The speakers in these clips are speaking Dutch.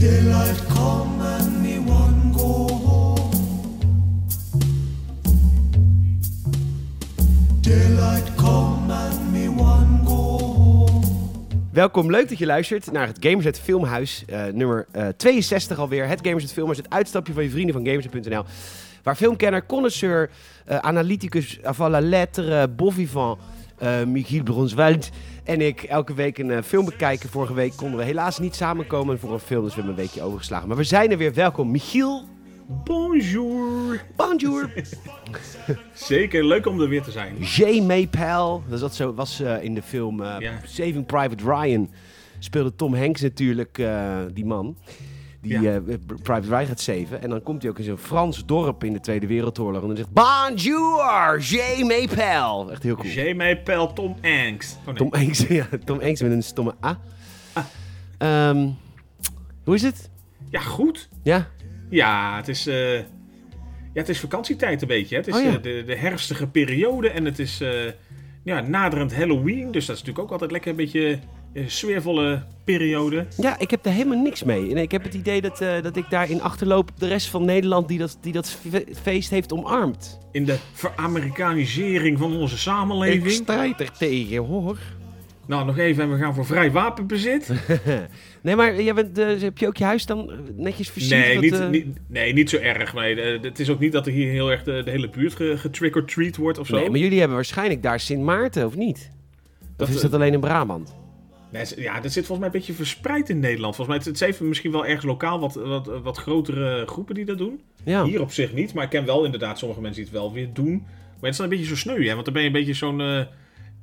Daylight me one go me one go. Welkom, leuk dat je luistert naar het Gamersnet Filmhuis, eh, nummer eh, 62 alweer. Het Gamersnet Filmhuis, het uitstapje van je vrienden van Gamersnet.nl. Waar filmkenner, connoisseur, eh, analyticus avant la lettre, eh Michiel Bronswald en ik elke week een eh, film bekijken. Vorige week konden we helaas niet samenkomen voor een film, dus we hebben een weekje overgeslagen. Maar we zijn er weer, welkom. Michiel, Bonjour. bonjour. Zeker, leuk om er weer te zijn. J. Maypel, dus dat zo was eh, in de film Ja. Saving Private Ryan. Speelde Tom Hanks natuurlijk, die man. Die Ja. eh, Private Ryan gaat saven. En dan komt hij ook in zo'n Frans dorp in de Tweede Wereldoorlog. En dan zegt Bonjour, J. Maypel. Echt heel cool. J. Maypel, Tom Hanks. Oh, nee. Tom Hanks, ja, Tom Hanks met een stomme A. Ehm, hoe is het? Ja, goed. Ja? Ja, het is, eh, ja, het is vakantietijd een beetje. Hè. Het is Oh, ja. eh, de, de herfstige periode en het is ja, naderend Halloween. Dus dat is natuurlijk ook altijd lekker een beetje sfeervolle periode. Ja, ik heb er helemaal niks mee. En ik heb het idee dat, eh, dat ik daarin achterloop op de rest van Nederland die dat, die dat fe- feest heeft omarmd. In de veramerikanisering van onze Ik samenleving. strijd er tegen, hoor. Nou, nog even en we gaan voor vrij wapenbezit. nee, maar jij bent, eh, heb je ook je huis dan netjes versierd? Nee niet, eh, niet, nee, niet zo erg. Nee, eh, het is ook niet dat er hier heel erg de, de hele buurt ge- getrick-or-treat wordt of zo. nee, maar jullie hebben waarschijnlijk daar Sint Maarten, of niet? Dat, of is eh, dat alleen in Brabant? Ja, dat zit volgens mij een beetje verspreid in Nederland. Volgens mij het, het heeft misschien wel ergens lokaal wat, wat, wat grotere groepen die dat doen. Ja. Hier op zich niet, maar ik ken wel inderdaad sommige mensen die het wel weer doen. Maar het is dan een beetje zo sneu, hè? Want dan ben je een beetje zo'n... eh,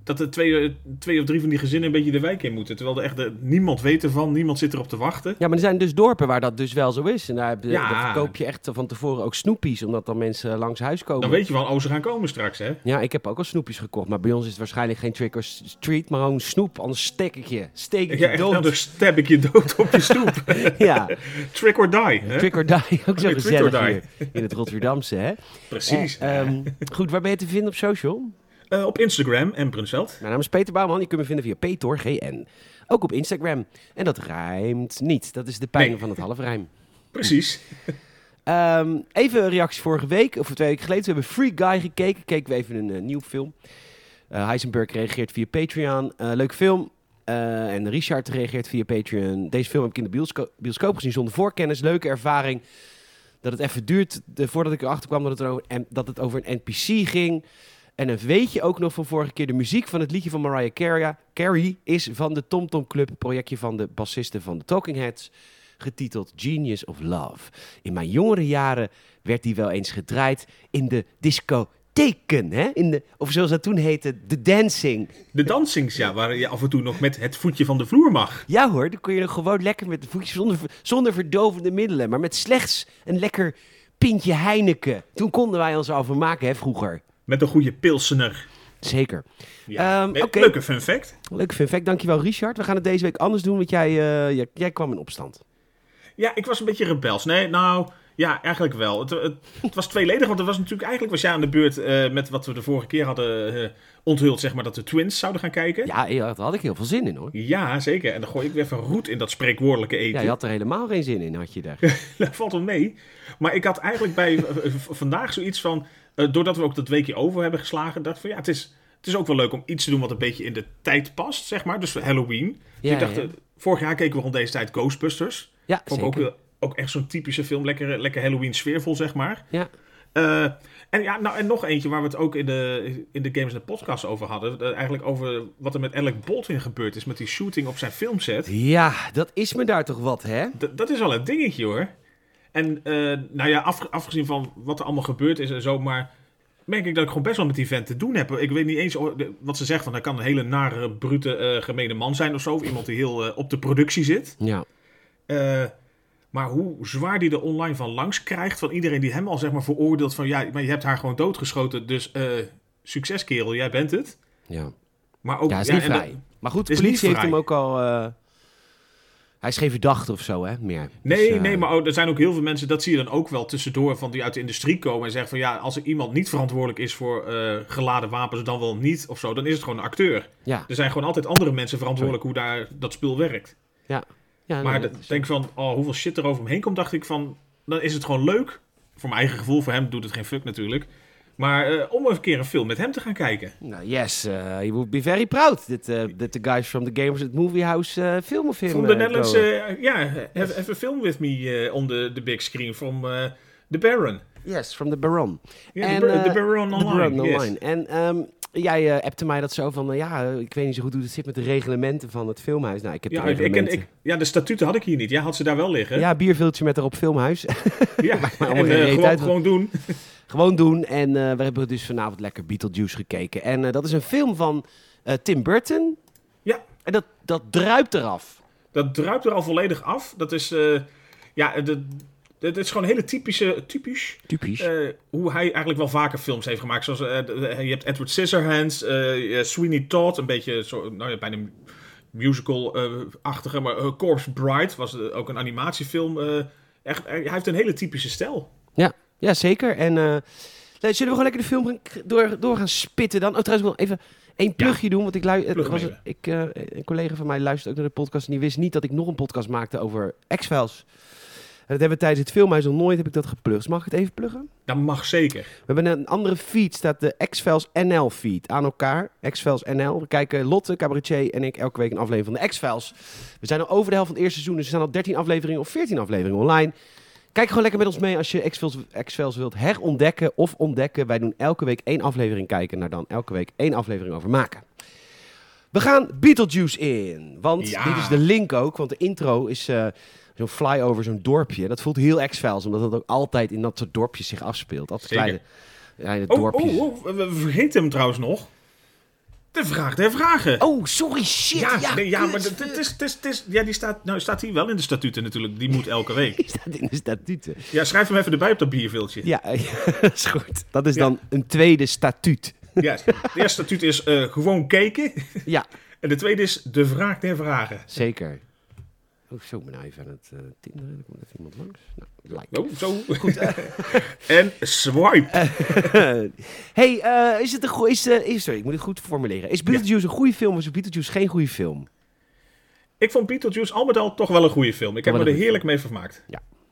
dat er twee, twee of drie van die gezinnen een beetje de wijk in moeten. Terwijl er echt eh, niemand weet ervan, niemand zit erop te wachten. Ja, maar er zijn dus dorpen waar dat dus wel zo is. En daar, heb je- Ja. daar verkoop je echt van tevoren ook snoepies, omdat dan mensen langs huis komen. Dan weet je van, oh, ze gaan komen straks, hè? Ja, ik heb ook al snoepjes gekocht, maar bij ons is het waarschijnlijk geen trick or treat, maar gewoon snoep, anders steek ik je. Steek ik Ja, je dood. nou, dan stab ik je dood op je stoep. Ja, Trick or die, hè? trick or die, ook zo gezellig hier in het Rotterdamse, hè? Precies. Eh, ehm, goed, waar ben je te vinden op social? Eh, op Instagram en Brunsveld. Mijn naam is Peter Bouwman. Je kunt me vinden via PetorGN. Ook op Instagram. En dat rijmt niet. Dat is de pijn Nee. van het halfrijm. Precies. Ehm, even een reactie vorige week, of twee weken geleden. We hebben Free Guy gekeken. Keken we even een eh, nieuw film. Eh Heisenberg reageert via Patreon. Leuk film. En Richard reageert via Patreon. Deze film heb ik in de biosco- bioscoop gezien zonder voorkennis. Leuke ervaring. Dat het even duurt voordat ik erachter kwam dat het, over, en- dat het over een NPC ging. En een weetje ook nog van vorige keer. De muziek van het liedje van Mariah Carey, Carey is van de Tom Tom Club. Projectje van de bassisten van de Talking Heads. Getiteld Genius of Love. In mijn jongere jaren werd die wel eens gedraaid in de discotheken. Hè? In de, of zoals dat toen heette, de dancing. De dansings, ja, waar je af en toe nog met het voetje van de vloer mag. Ja hoor, dan kon je nog gewoon lekker met de voetjes zonder, zonder verdovende middelen. Maar met slechts een lekker pintje Heineken. Toen konden wij ons over maken, hè, vroeger. Met een goede pilsener. Zeker. Ja. Ehm, Eh. Leuke fun fact. Leuk fun fact. Dankjewel Richard. We gaan het deze week anders doen, want jij, eh, jij, jij kwam in opstand. Ja, ik was een beetje rebels. Nee, nou, ja, eigenlijk wel. Het, het, het was tweeledig, want er was natuurlijk eigenlijk was jij aan de beurt eh, met wat we de vorige keer hadden onthuld, zeg maar, dat de twins zouden gaan kijken. Ja. Ja, daar had ik heel veel zin in hoor. zeker. En dan gooi ik weer even roet in dat spreekwoordelijke eten. Ja, je had er helemaal geen zin in, had je daar. Dat valt wel mee. Maar ik had eigenlijk bij vandaag zoiets van, eh, doordat we ook dat weekje over hebben geslagen, dacht ik van ja, het is, het is ook wel leuk om iets te doen wat een beetje in de tijd past, zeg maar. Dus Halloween. Ja, ik dacht, ja. eh, vorig jaar keken we rond deze tijd Ghostbusters. Ja, Vond ik ook, zeker. wel- ook echt zo'n typische film. Lekker, lekker Halloween sfeervol, zeg maar. Ja. Eh, en, ja, nou, en nog eentje waar we het ook in de, in de Games en Podcast over hadden. Eigenlijk over wat er met Alec Baldwin gebeurd is met die shooting op zijn filmset. ja, dat is me daar toch wat, hè? D- dat is wel een dingetje hoor. En eh, nou ja, af, afgezien van wat er allemaal gebeurd is en zo, maar merk ik dat ik gewoon best wel met die vent te doen heb. Ik weet niet eens wat ze zegt, van hij kan een hele nare, brute, eh gemene man zijn of zo. Of iemand die heel eh, op de productie zit. Ja. Maar hoe zwaar die er online van langs krijgt, van iedereen die hem al zeg maar veroordeelt van ja, maar je hebt haar gewoon doodgeschoten, dus succes kerel, jij bent het. Ja, Maar ook, ja is dat-. Maar goed, de politie heeft hem ook al... hij is geen verdachte of zo, hè? Meer. Nee, Dus, eh, nee, maar ook- er zijn ook heel veel mensen, dat zie je dan ook wel tussendoor, van die uit de industrie komen en zeggen van ja, als er iemand niet verantwoordelijk is voor eh, geladen wapens, dan wel niet of zo, dan is het gewoon een acteur. Ja, Er zijn gewoon altijd andere mensen verantwoordelijk hoe daar dat spul werkt. Ja. Ja, maar nee, dat is- denk van, oh, hoeveel shit er over hem heen komt, dacht ik van, dan is het gewoon leuk. Voor mijn eigen gevoel, voor hem doet het geen fuck natuurlijk. Maar eh, om een keer een film met hem te gaan kijken. Nou, yes, uh, you would be very proud that, uh, that the guys from the Gamers at Movie House film of him. From the Netherlands, uh, yeah, have, have a film with me on the, the big screen from The Baron. Yes, from the Baron. Yeah, En, the, Bar- eh, the Baron Online. Yes. En ehm, jij uh, appte mij dat zo van, uh, ja, ik weet niet zo goed hoe het zit met de reglementen van het filmhuis. Nou, ik heb Ja, de ik, ik, ja, de statuten had ik hier niet. Ja, had ze daar wel liggen. Ja, bierviltje met erop filmhuis. ja. en eh, gewoon, uit, gewoon doen. Gewoon doen. En we hebben dus vanavond lekker Beetlejuice gekeken. En dat is een film van Tim Burton. Ja. En dat, dat druipt eraf. Dat druipt er al volledig af. Dat is, ja, de, het is gewoon een hele typische, typisch, Typisch. uh, hoe hij eigenlijk wel vaker films heeft gemaakt. Zoals, uh, je hebt Edward Scissorhands, uh, Sweeney Todd, een beetje zo, nou ja, bijna musical-achtige, maar Corpse Bride was ook een animatiefilm. echt, hij heeft een hele typische stijl. Ja, ja zeker. En zullen we gewoon lekker de film door, door gaan spitten dan? Oh, trouwens, ik wil even één plugje ja. doen. Want ik, lu- Plug was, ik een collega van mij luistert ook naar de podcast en die wist niet dat ik nog een podcast maakte over X-Files. Dat hebben we tijdens het filmhuis nog nooit heb ik dat geplukt. Mag ik het even pluggen? Dat mag zeker. We hebben een andere feed, staat de X-Files NL feed aan elkaar. X-Files NL. We kijken Lotte, Cabaretier en ik elke week een aflevering van de X-Files. We zijn al over de helft van het eerste seizoen, dus er zijn al 13 afleveringen of 14 afleveringen online. Kijk gewoon lekker met ons mee als je X-Files wilt herontdekken of ontdekken. Wij doen elke week één aflevering kijken, naar dan elke week één aflevering over maken. We gaan Beetlejuice in, want Ja. dit is de link ook, want de intro is uh, zo'n flyover, zo'n dorpje. Dat voelt heel X-Files, omdat het ook altijd in dat soort dorpjes zich afspeelt. Altijd kleine, kleine Oh, dorpjes. oh, oh, we- vergeten hem trouwens nog. De vraag der vragen. Oh, sorry, shit. ja, Ja, nee, ja kut. maar het is, het is, het is, ja, die staat, nou, staat hier wel in de statuten natuurlijk. Die moet elke week. Die staat in de statuten. Ja, schrijf hem even erbij op dat bierviltje. Ja, dat is goed. Dat is Ja. dan een tweede statuut. Ja, het eerste statuut is eh, gewoon kijken. Ja, En de tweede is de vraag der vragen. zeker. Oh, zo, ben nou even aan het uh, tinderen. Er komt even iemand langs. Nou, like. Oh, zo. Goed. en swipe. hey, eh, is het een goede... Is, eh, is, sorry, ik moet het goed formuleren. Is Beetlejuice een goede film of is Beetlejuice geen goede film? Ik vond Beetlejuice al met al toch wel een goede film. Ik heb me er heerlijk mee vermaakt.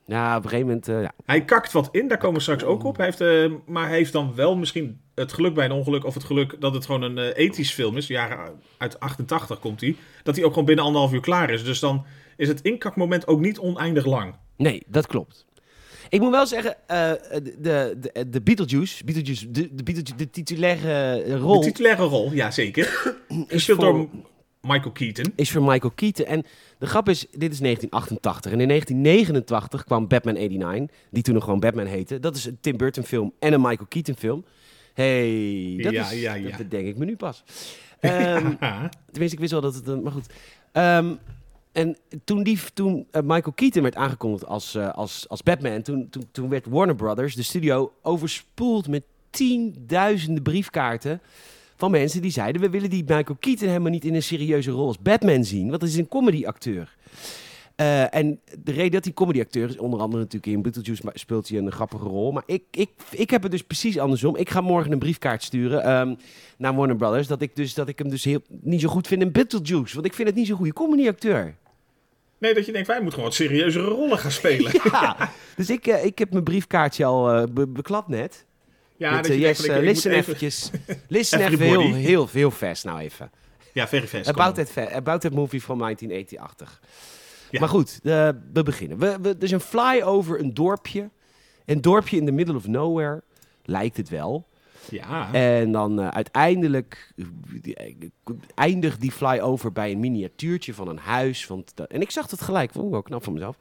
Ja, op een gegeven moment... ja. Hij kakt wat in, daar komen we straks ook op. Hij heeft, maar hij heeft dan wel misschien het geluk bij een ongeluk... of het geluk dat het gewoon een ethisch film is. Jaren uit 88 komt hij. Dat hij ook gewoon binnen anderhalf uur klaar is. Dus dan is het inkakmoment ook niet oneindig lang. Nee, dat klopt. Ik moet wel zeggen, eh, de, de, de Beetlejuice, Beetlejuice de, de, Beetlejuice, de titulaire rol... De titulaire rol, ja zeker. Gespeeld voor- door Michael Keaton. is voor Michael Keaton. En de grap is, dit is 1988. En in 1989 kwam Batman 89, die toen nog gewoon Batman heette. Dat is een Tim Burton film en een Michael Keaton film. hey, dat, Ja, is, ja, ja. dat bedenk ik me nu pas. Ehm, tenminste, ik wist wel dat het... Maar goed. Ehm, en toen, die, toen eh, Michael Keaton werd aangekondigd als, eh, als, als Batman... Toen, toen, toen werd Warner Brothers, de studio, overspoeld met tienduizenden briefkaarten... van mensen die zeiden... we willen die Michael Keaton helemaal niet in een serieuze rol als Batman zien... want dat is een comedyacteur. Eh, en de reden dat hij comedyacteur is, onder andere natuurlijk in Beetlejuice speelt hij een grappige rol. Maar ik, ik, ik heb het dus precies andersom. Ik ga morgen een briefkaart sturen ehm, naar Warner Brothers. Dat ik, dus, dat ik hem dus heel, niet zo goed vind in Beetlejuice. Want ik vind het niet zo'n goede comedyacteur. Nee, dat je denkt, wij moeten gewoon wat serieuzere rollen gaan spelen. Ja, dus ik, eh, ik heb mijn briefkaartje al be- beklapt net. Ja, Met, dat je eh, denkt listen eventjes. Listen even heel, heel, heel fast nou even. Ja, very fast. About that, about that movie from 1980. Ja. Maar goed, we beginnen. We, we, er is een flyover een dorpje. Een dorpje in the middle of nowhere. Lijkt het wel. Ja. En dan eh, uiteindelijk eindigt die flyover bij een miniatuurtje van een huis. Want dat- en ik zag het gelijk. Vond ik wel knap van mezelf.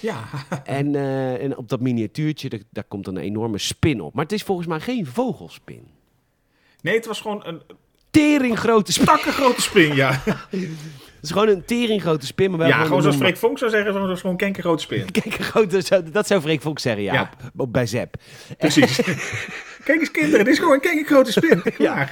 ja. En, eh, en op dat miniatuurtje, daar, daar komt een enorme spin op. Maar het is volgens mij geen vogelspin. Nee, het was gewoon een Tering grote spin. grote spin, ja. Het is gewoon een tering grote spin. Maar wel Ja, gewoon zoals Freek Vonk zou zeggen, zoals gewoon kenkergrote spin. Kijk, een grote, zo- dat zou Freek Vonk zeggen, ja. Ja. Op, op- bij Zep. Precies. Kijk eens kinderen, dit is gewoon een kenkergrote spin. Ja.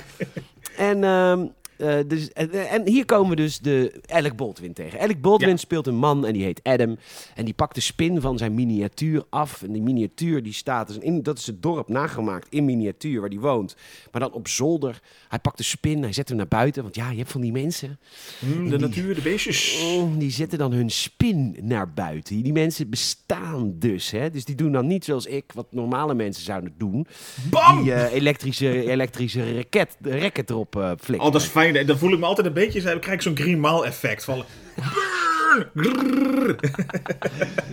En, ehm, Eh, dus, en, en hier komen we dus de Alec Baldwin tegen. Alec Baldwin Ja. speelt een man en die heet Adam. En die pakt de spin van zijn miniatuur af. En die miniatuur die staat, dus in, dat is het dorp nagemaakt in miniatuur waar die woont. Maar dan op zolder. Hij pakt de spin, hij zet hem naar buiten. Want ja, je hebt van die mensen. Mm, de Die- natuur, de beestjes. Oh, die zetten dan hun spin naar buiten. Die mensen bestaan dus. Hè? Dus die doen dan niet zoals ik, wat normale mensen zouden doen. Bam! Die eh, elektrische, elektrische raket, racket erop eh flikken. Oh, dat is fijn. Dan voel ik me altijd een beetje... Dan krijg ik zo'n Green Mile effect. Van.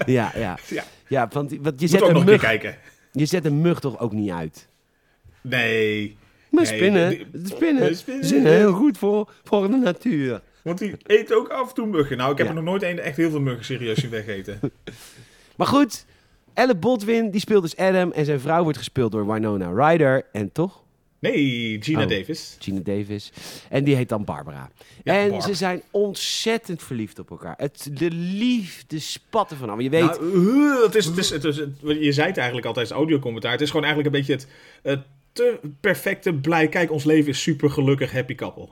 Ja, ja. Ja, ja want, want je, moet zet ook nog een keer mug, kijken. je zet een mug toch ook niet uit? Nee. Maar Nee, spinnen, die- spinnen, spinnen. zijn heel goed voor, voor de natuur. Want die eet ook af en toe muggen. Nou, ik heb Ja. er nog nooit een echt heel veel muggen serieus zien wegeten. Maar goed, Elle Baldwin, die speelt dus Adam. En zijn vrouw wordt gespeeld door Winona Ryder. En toch? Nee, Gina Oh. Davis. Gina Davis. En die heet dan Barbara. Ja, en Barb. ze zijn ontzettend verliefd op elkaar. Het, de liefde spatten vanaf. Je weet, Nou, uh, het is, het is, het is, je zei het eigenlijk altijd als audiocommentaar. Het is gewoon eigenlijk een beetje het, het te perfecte blij. Kijk, ons leven is super gelukkig, happy couple.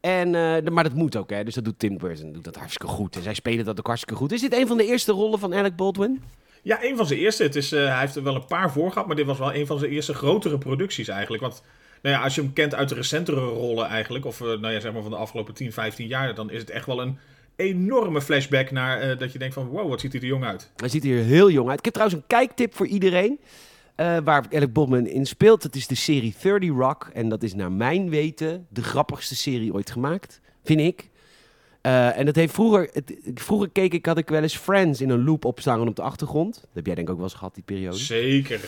En, eh, maar dat moet ook, hè. Dus dat doet Tim Burton doet dat hartstikke goed. En zij spelen dat ook hartstikke goed. Is dit een van de eerste rollen van Alec Baldwin? Ja, een van zijn eerste. Het is, eh, hij heeft er wel een paar voor gehad, maar dit was wel een van zijn eerste grotere producties eigenlijk. Want nou ja, als je hem kent uit de recentere rollen eigenlijk, of eh, nou ja, zeg maar van de afgelopen 10, 15 jaar, dan is het echt wel een enorme flashback naar eh, dat je denkt van wow, wat ziet hij er jong uit. Hij ziet er heel jong uit. Ik heb trouwens een kijktip voor iedereen. eh, waar Alec Baldwin in speelt. Dat is de serie 30 Rock. En dat is naar mijn weten de grappigste serie ooit gemaakt. Vind ik. Eh, en dat heeft vroeger... Het, vroeger keek ik, had ik wel eens Friends in een loop opstaan op de achtergrond. Dat heb jij denk ik ook wel eens gehad, die periode. Zeker.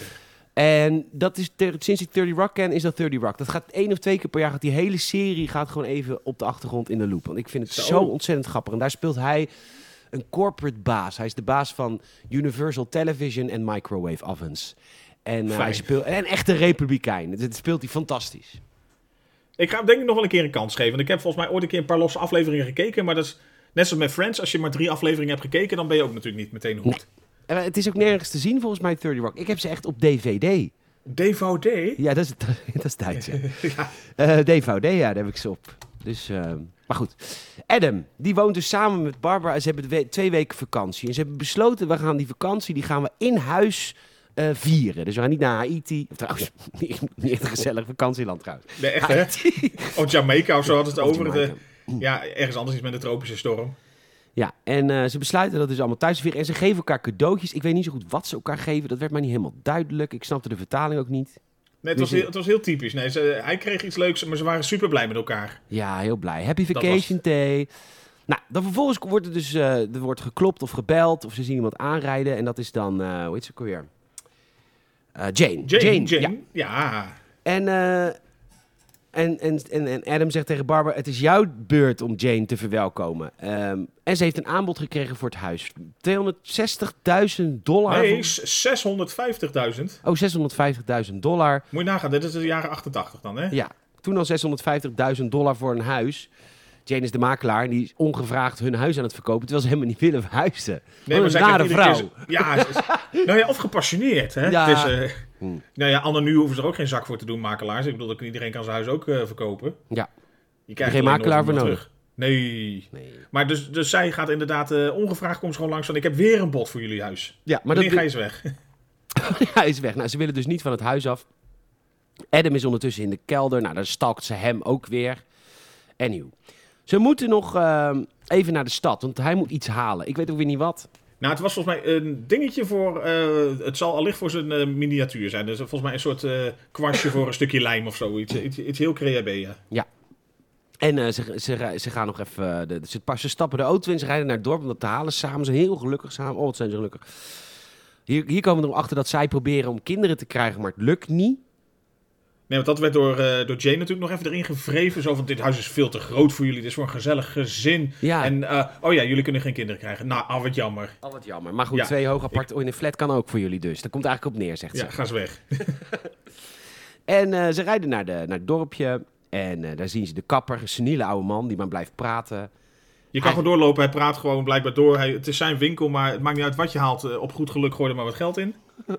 En dat is ter- sinds ik 30 Rock ken, is dat 30 Rock. Dat gaat één of twee keer per jaar. Gaat die hele serie gaat gewoon even op de achtergrond in de loop. Want ik vind het Zo. zo, ontzettend grappig. En daar speelt hij een corporate baas. Hij is de baas van Universal Television en Microwave Ovens. En eh, hij speelt en een echte republikein. Dat speelt hij fantastisch. Ik ga hem denk ik nog wel een keer een kans geven. Want ik heb volgens mij ooit een keer een paar losse afleveringen gekeken, maar dat is net zoals met Friends. Als je maar drie afleveringen hebt gekeken, dan ben je ook natuurlijk niet meteen hoekt. En eh, het is ook nergens te zien volgens mij 30 Rock. Ik heb ze echt op DVD. DVD? Ja, dat is, dat is Duits. ja. Eh, DVD, ja, daar heb ik ze op. Dus, eh, maar goed. Adam, die woont dus samen met Barbara. En ze hebben we- twee weken vakantie. En ze hebben besloten, we gaan die vakantie, die gaan we in huis eh, vieren. Dus we gaan niet naar Haiti. Of Trouwens, niet een gezellig vakantieland trouwens. Nee, echt hè? Haiti. Of Jamaica of zo ze het over. De, ja, ergens anders iets met de tropische storm. Ja, en eh, ze besluiten dat dus allemaal thuis te vieren. En ze geven elkaar cadeautjes. Ik weet niet zo goed wat ze elkaar geven. Dat werd mij niet helemaal duidelijk. Ik snapte de vertaling ook niet. Nee, het, was Dus- heel, het was heel typisch. Nee, ze, hij kreeg iets leuks, maar ze waren super blij met elkaar. Ja, heel blij. Happy Vacation Day. Nou, dan vervolgens wordt er dus eh, er wordt geklopt of gebeld of ze zien iemand aanrijden. En dat is dan, hoe heet ze ook alweer? Eh, Jane. Jane, Jane, ja. En, eh, en, en, en, en Adam zegt tegen Barbara, het is jouw beurt om Jane te verwelkomen. Ehm, en ze heeft een aanbod gekregen voor het huis. 260.000 dollar. Nee, voor- s- 650.000. Oh, 650.000 dollar. Moet je nagaan, dit is de jaren 88 dan, hè? Ja, toen al 650.000 dollar voor een huis. Jane is de makelaar en die is ongevraagd hun huis aan het verkopen, terwijl ze helemaal niet willen verhuizen. Nee, Wat een iedere vrouw. keer zo- Ja, is- nou ja, of gepassioneerd, hè? Ja. Het is, eh, Hmm. Nou ja, anno nu hoeven ze er ook geen zak voor te doen, makelaars. Ik bedoel, dat iedereen kan zijn huis ook eh, verkopen. Ja. Je krijgt geen makelaar voor nodig. terug. Nee. Nee. Maar dus, dus zij gaat inderdaad eh, ongevraagd komt ze gewoon langs van... ik heb weer een bod voor jullie huis. Ja, maar Maar dat ga je eens weg. hij is weg. Nou, ze willen dus niet van het huis af. Adam is ondertussen in de kelder. Nou, dan stalkt ze hem ook weer. En nieuw. Ze moeten nog ehm, even naar de stad, want hij moet iets halen. Ik weet ook weer niet wat. Nou, het was volgens mij een dingetje voor... eh, het zal allicht voor zijn eh, miniatuur zijn. Dus volgens mij een soort eh, kwastje voor een stukje lijm of zo. Iets, iets, heel creabé, ja. En eh, ze, ze, ze gaan nog even. De, ze, ze stappen de auto in, ze rijden naar het dorp om dat te halen samen. Ze zijn heel gelukkig samen. Oh, wat zijn ze gelukkig. Hier, hier komen we erachter dat zij proberen om kinderen te krijgen, maar het lukt niet. Nee, want dat werd door, eh, door Jane natuurlijk nog even erin gevreven. Zo van, dit huis is veel te groot voor jullie. Dit is voor een gezellig gezin. Ja, En, eh, oh ja, jullie kunnen geen kinderen krijgen. Nou, ah, wat jammer. al wat jammer. Maar goed, Ja, twee hoog apart in een flat kan ook voor jullie dus. Daar komt eigenlijk op neer, zegt ze. Ja, ga eens weg. En eh, ze rijden naar, de, naar het dorpje. En daar zien ze de kapper, een seniele oude man die maar blijft praten. Je kan Hij- gewoon doorlopen. Hij praat gewoon blijkbaar door. Hij, het is zijn winkel, maar het maakt niet uit wat je haalt. Op goed geluk gooi er maar wat geld in.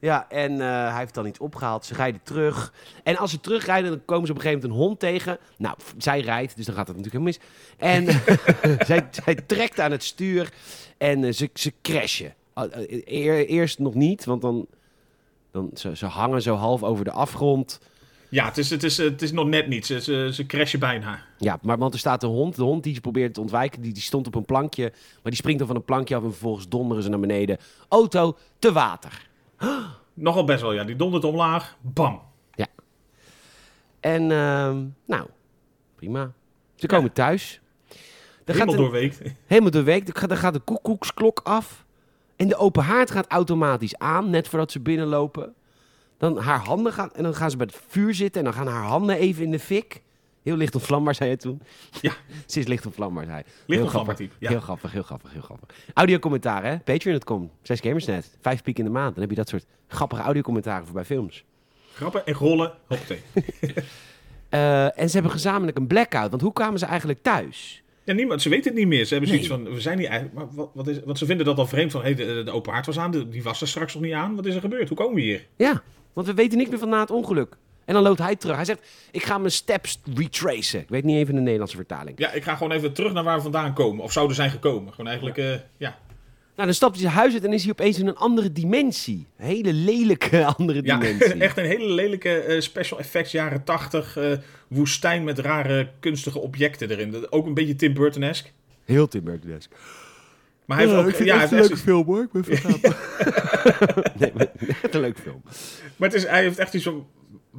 Ja, en eh, hij heeft dan iets opgehaald. Ze rijden terug. En als ze terugrijden, dan komen ze op een gegeven moment een hond tegen. Nou, zij rijdt, dus dan gaat het natuurlijk helemaal mis. En zij, zij trekt aan het stuur en eh, ze, ze crashen. Eer- eerst nog niet, want dan, dan ze, ze hangen zo half over de afgrond. Ja, het is, het is, het is nog net niet. Ze, ze, ze crashen bijna. Ja, maar want er staat een hond. De hond die ze probeert te ontwijken, die, die stond op een plankje. Maar die springt dan van een plankje af en vervolgens donderen ze naar beneden. Auto te water. Nogal best wel, ja. Die dondert omlaag. Bam. En ehm, nou, prima. Ze komen thuis. Dan Helemaal doorweekt. Helemaal doorweekt. Dan gaat, dan gaat de koekoeksklok af. En de open haard gaat automatisch aan, net voordat ze binnenlopen. Dan haar handen gaan, en dan gaan ze bij het vuur zitten en dan gaan haar handen even in de fik. Heel licht ontvlambaar, zei je toen. Ja. Ze is licht ontvlambaar, zei hij. Licht grappig. type, ja. Heel grappig, heel grappig, heel grappig. Audiocommentaar, hè? Patreon.com, 6 Gamersnet, 5 piek in de maand. Dan heb je dat soort grappige audiocommentaren voor bij films. Grappen en rollen. Hoppatee. Eh, en ze hebben gezamenlijk een blackout. Want hoe kwamen ze eigenlijk thuis? Ja, niemand, ze weten het niet meer. Ze hebben Nee. zoiets van, we zijn hier eigenlijk... Maar wat, wat is, want ze vinden dat al vreemd van, hey, de, de open haard was aan. de- die was er straks nog niet aan. Wat is er gebeurd? Hoe komen we hier? Ja, want we weten niks meer van na het ongeluk. En dan loopt hij terug. Hij zegt, ik ga mijn steps retracen. Ik weet niet even de Nederlandse vertaling. Ja, ik ga gewoon even terug naar waar we vandaan komen. Of zouden zijn gekomen. Gewoon eigenlijk, eh, ja. Nou, dan stapt hij zijn huis uit en is hij opeens in een andere dimensie. Een hele lelijke andere Ja, dimensie. echt een hele lelijke eh, special effects jaren 80 eh, woestijn met rare kunstige objecten erin. Ook een beetje Tim Burton-esque. Heel Tim Burton-esque. Maar hij heeft ook... Ja, heeft echt zoiets- film hoor. Ik ben nee, maar echt een leuke film. maar het is, hij heeft echt iets van...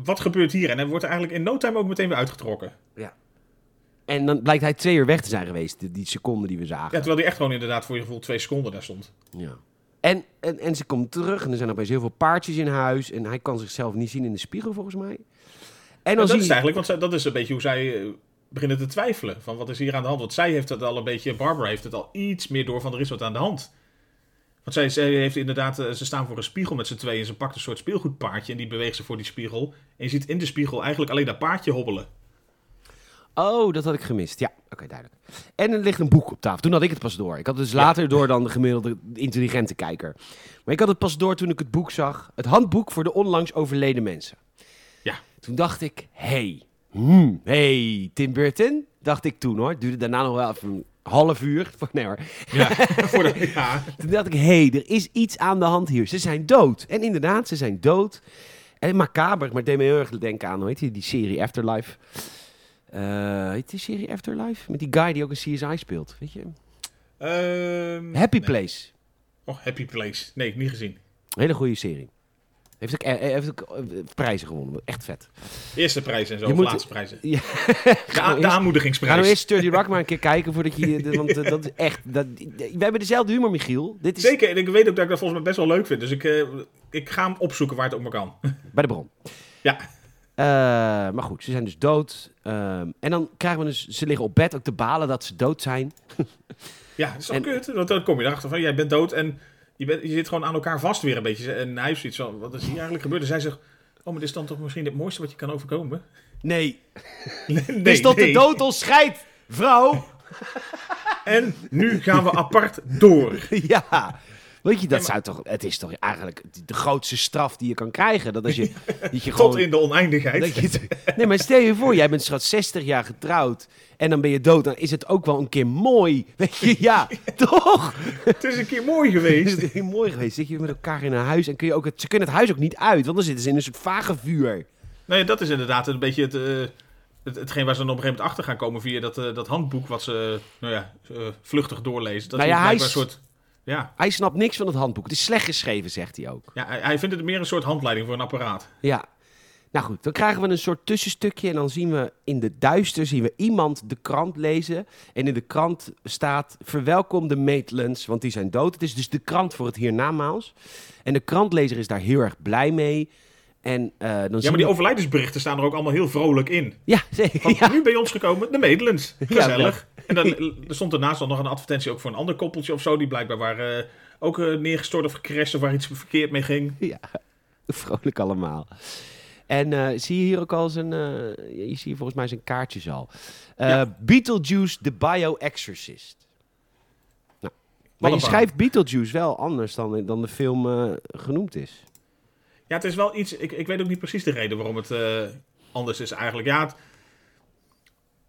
Wat gebeurt hier? En hij wordt er eigenlijk in no time ook meteen weer uitgetrokken. En dan blijkt hij twee uur weg te zijn geweest, die, die seconde die we zagen. Ja, terwijl hij echt gewoon inderdaad voor je gevoel twee seconden daar stond. Ja. En, en, en ze komt terug en er zijn opeens heel veel paardjes in huis. En hij kan zichzelf niet zien in de spiegel, volgens mij. En dan dat zie is eigenlijk, want zij- dat is een beetje hoe zij eh, beginnen te twijfelen. Van wat is hier aan de hand? Want zij heeft het al een beetje, Barbara heeft het al iets meer door van er is wat aan de hand. Want zij, zij heeft inderdaad, eh, ze staan voor een spiegel met z'n tweeën. En ze pakt een soort speelgoedpaardje en die beweegt ze voor die spiegel. En je ziet in de spiegel eigenlijk alleen dat paardje hobbelen. Oh, dat had ik gemist. Ja, oké, duidelijk. En er ligt een boek op tafel. Toen had ik het pas door. Ik had het dus later door dan de gemiddelde intelligente kijker. Maar ik had het pas door toen ik het boek zag. Het handboek voor de onlangs overleden mensen. Ja. Toen dacht ik, hey, hmm, hey, Tim Burton. Dacht ik toen hoor. Het duurde daarna nog wel even half uur. Nee hoor. Ja, voor de, ja. Toen dacht ik, hé, hey, er is iets aan de hand hier. Ze zijn dood. En inderdaad, ze zijn dood. En macaber, maar deed me heel erg denken aan, hoe heet die, die serie Afterlife. Eh heet die serie Afterlife? Met die guy die ook een CSI speelt, weet je? Ehm, Happy nee. Place. Oh, Happy Place. Nee, niet gezien. Hele goede serie. Heeft ook, eh, heeft ook eh, prijzen gewonnen. Echt vet. Eerste prijs en zo, Je of moet- laatste prijzen. Ja. De, a- de Ga nou aanmoedigingsprijs. eerst Sturdy Rock maar een keer kijken voordat je... de- Want eh, dat is echt... Dat, we hebben dezelfde humor, Michiel. Dit is Zeker, en ik weet ook dat ik dat volgens mij best wel leuk vind. Dus ik, eh, ik ga hem opzoeken waar het ook maar kan. bij de bron. Ja. Eh, maar goed, ze zijn dus dood. Ehm, en dan krijgen we dus... Ze liggen op bed ook te balen dat ze dood zijn. Ja, dat is En- kut? Want dan kom je erachter van, jij bent dood en je, bent, je zit gewoon aan elkaar vast weer een beetje. En hij heeft zoiets van, wat is hier eigenlijk gebeurd? En zij zegt, oh, maar dit is dan toch misschien het mooiste wat je kan overkomen? Nee. nee, is tot de dood ons scheidt, vrouw. En nu gaan we apart door. ja. Weet je, dat zou toch... Het is toch eigenlijk de grootste straf die je kan krijgen. Dat als je, dat je gewoon... Tot in de oneindigheid. dat je, nee, maar stel je voor, jij bent straks 60 jaar getrouwd en dan ben je dood. Dan is het ook wel een keer mooi. Weet je, ja, toch? Het is een keer mooi Is geweest. het heel mooi geweest. Zit je met elkaar in een huis en kun je ook het, ze kunnen het huis ook niet uit, want dan zitten ze in een soort vage vuur. Nee, dat is inderdaad een beetje het, eh, het, hetgeen waar ze dan op een gegeven moment achter gaan komen via dat, eh, dat handboek wat ze, nou ja, eh, vluchtig doorlezen. Dat Nou ja, is blijkbaar is- een soort... Ja, Hij snapt niks van het handboek. Het is slecht geschreven, zegt hij ook. ja hij, hij vindt het meer een soort handleiding voor een apparaat. Ja. Nou goed, dan krijgen we een soort tussenstukje en dan zien we in de duister zien we iemand de krant lezen. En in de krant staat verwelkom de Maitlands, want die zijn dood. Het is dus de krant voor het hiernamaals. En de krantlezer is daar heel erg blij mee. En eh, dan Ja, maar die we... overlijdensberichten staan er ook allemaal heel vrolijk in. Ja, zeker. Van, Ja. nu bij ons gekomen, de Madelens. Gezellig. Ja, En dan er stond daarnaast al nog een advertentie ook voor een ander koppeltje of zo. Die blijkbaar waren eh, ook eh, neergestort of gecrashed of waar iets verkeerd mee ging. ja, vrolijk allemaal. En eh, zie je hier ook al zijn... eh, je ziet hier volgens mij zijn kaartjes al. Eh, Ja. Beetlejuice, the Bio-Exorcist. Nou, maar je schrijft Beetlejuice wel anders dan, dan de film eh, genoemd is. Ja, het is wel iets... Ik, ik weet ook niet precies de reden waarom het eh, anders is eigenlijk. Ja, het-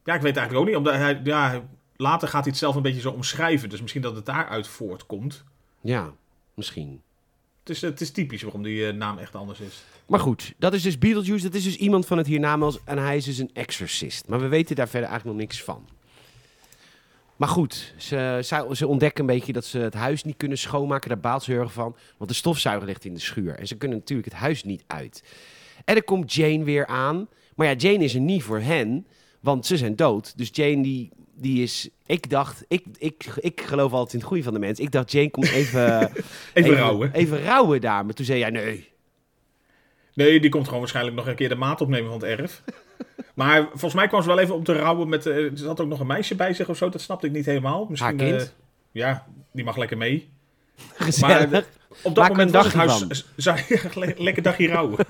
ja, ik weet eigenlijk ook niet. Omdat hij, ja, later gaat hij het zelf een beetje zo omschrijven. Dus misschien dat het daaruit voortkomt. Ja, misschien. Het is, het is typisch waarom die eh, naam echt anders is. Maar goed, dat is dus Beetlejuice. Dat is dus iemand van het hiernamaals. En hij is dus een exorcist. Maar we weten daar verder eigenlijk nog niks van. Maar goed, ze, ze ontdekken een beetje dat ze het huis niet kunnen schoonmaken. Daar baalt ze heel erg van. Want de stofzuiger ligt in de schuur. En ze kunnen natuurlijk het huis niet uit. En dan komt Jane weer aan. Maar ja, Jane is er niet voor hen. Want ze zijn dood. Dus Jane die, die is... Ik dacht... Ik, ik, ik geloof altijd in het goede van de mens. Ik dacht, Jane komt even... Even, rouwen. Even rouwen daar. Maar toen zei jij, nee... Nee, die komt gewoon waarschijnlijk nog een keer de maat opnemen van het erf. Maar volgens mij kwam ze wel even op te rouwen met... eh, er zat ook nog een meisje bij zich of zo. Dat snapte ik niet helemaal. Misschien, Haar kind? eh, ja, die mag lekker mee. Gezellig. Maar op dat Maak moment was het huis... Le- lekker dagje rouwen.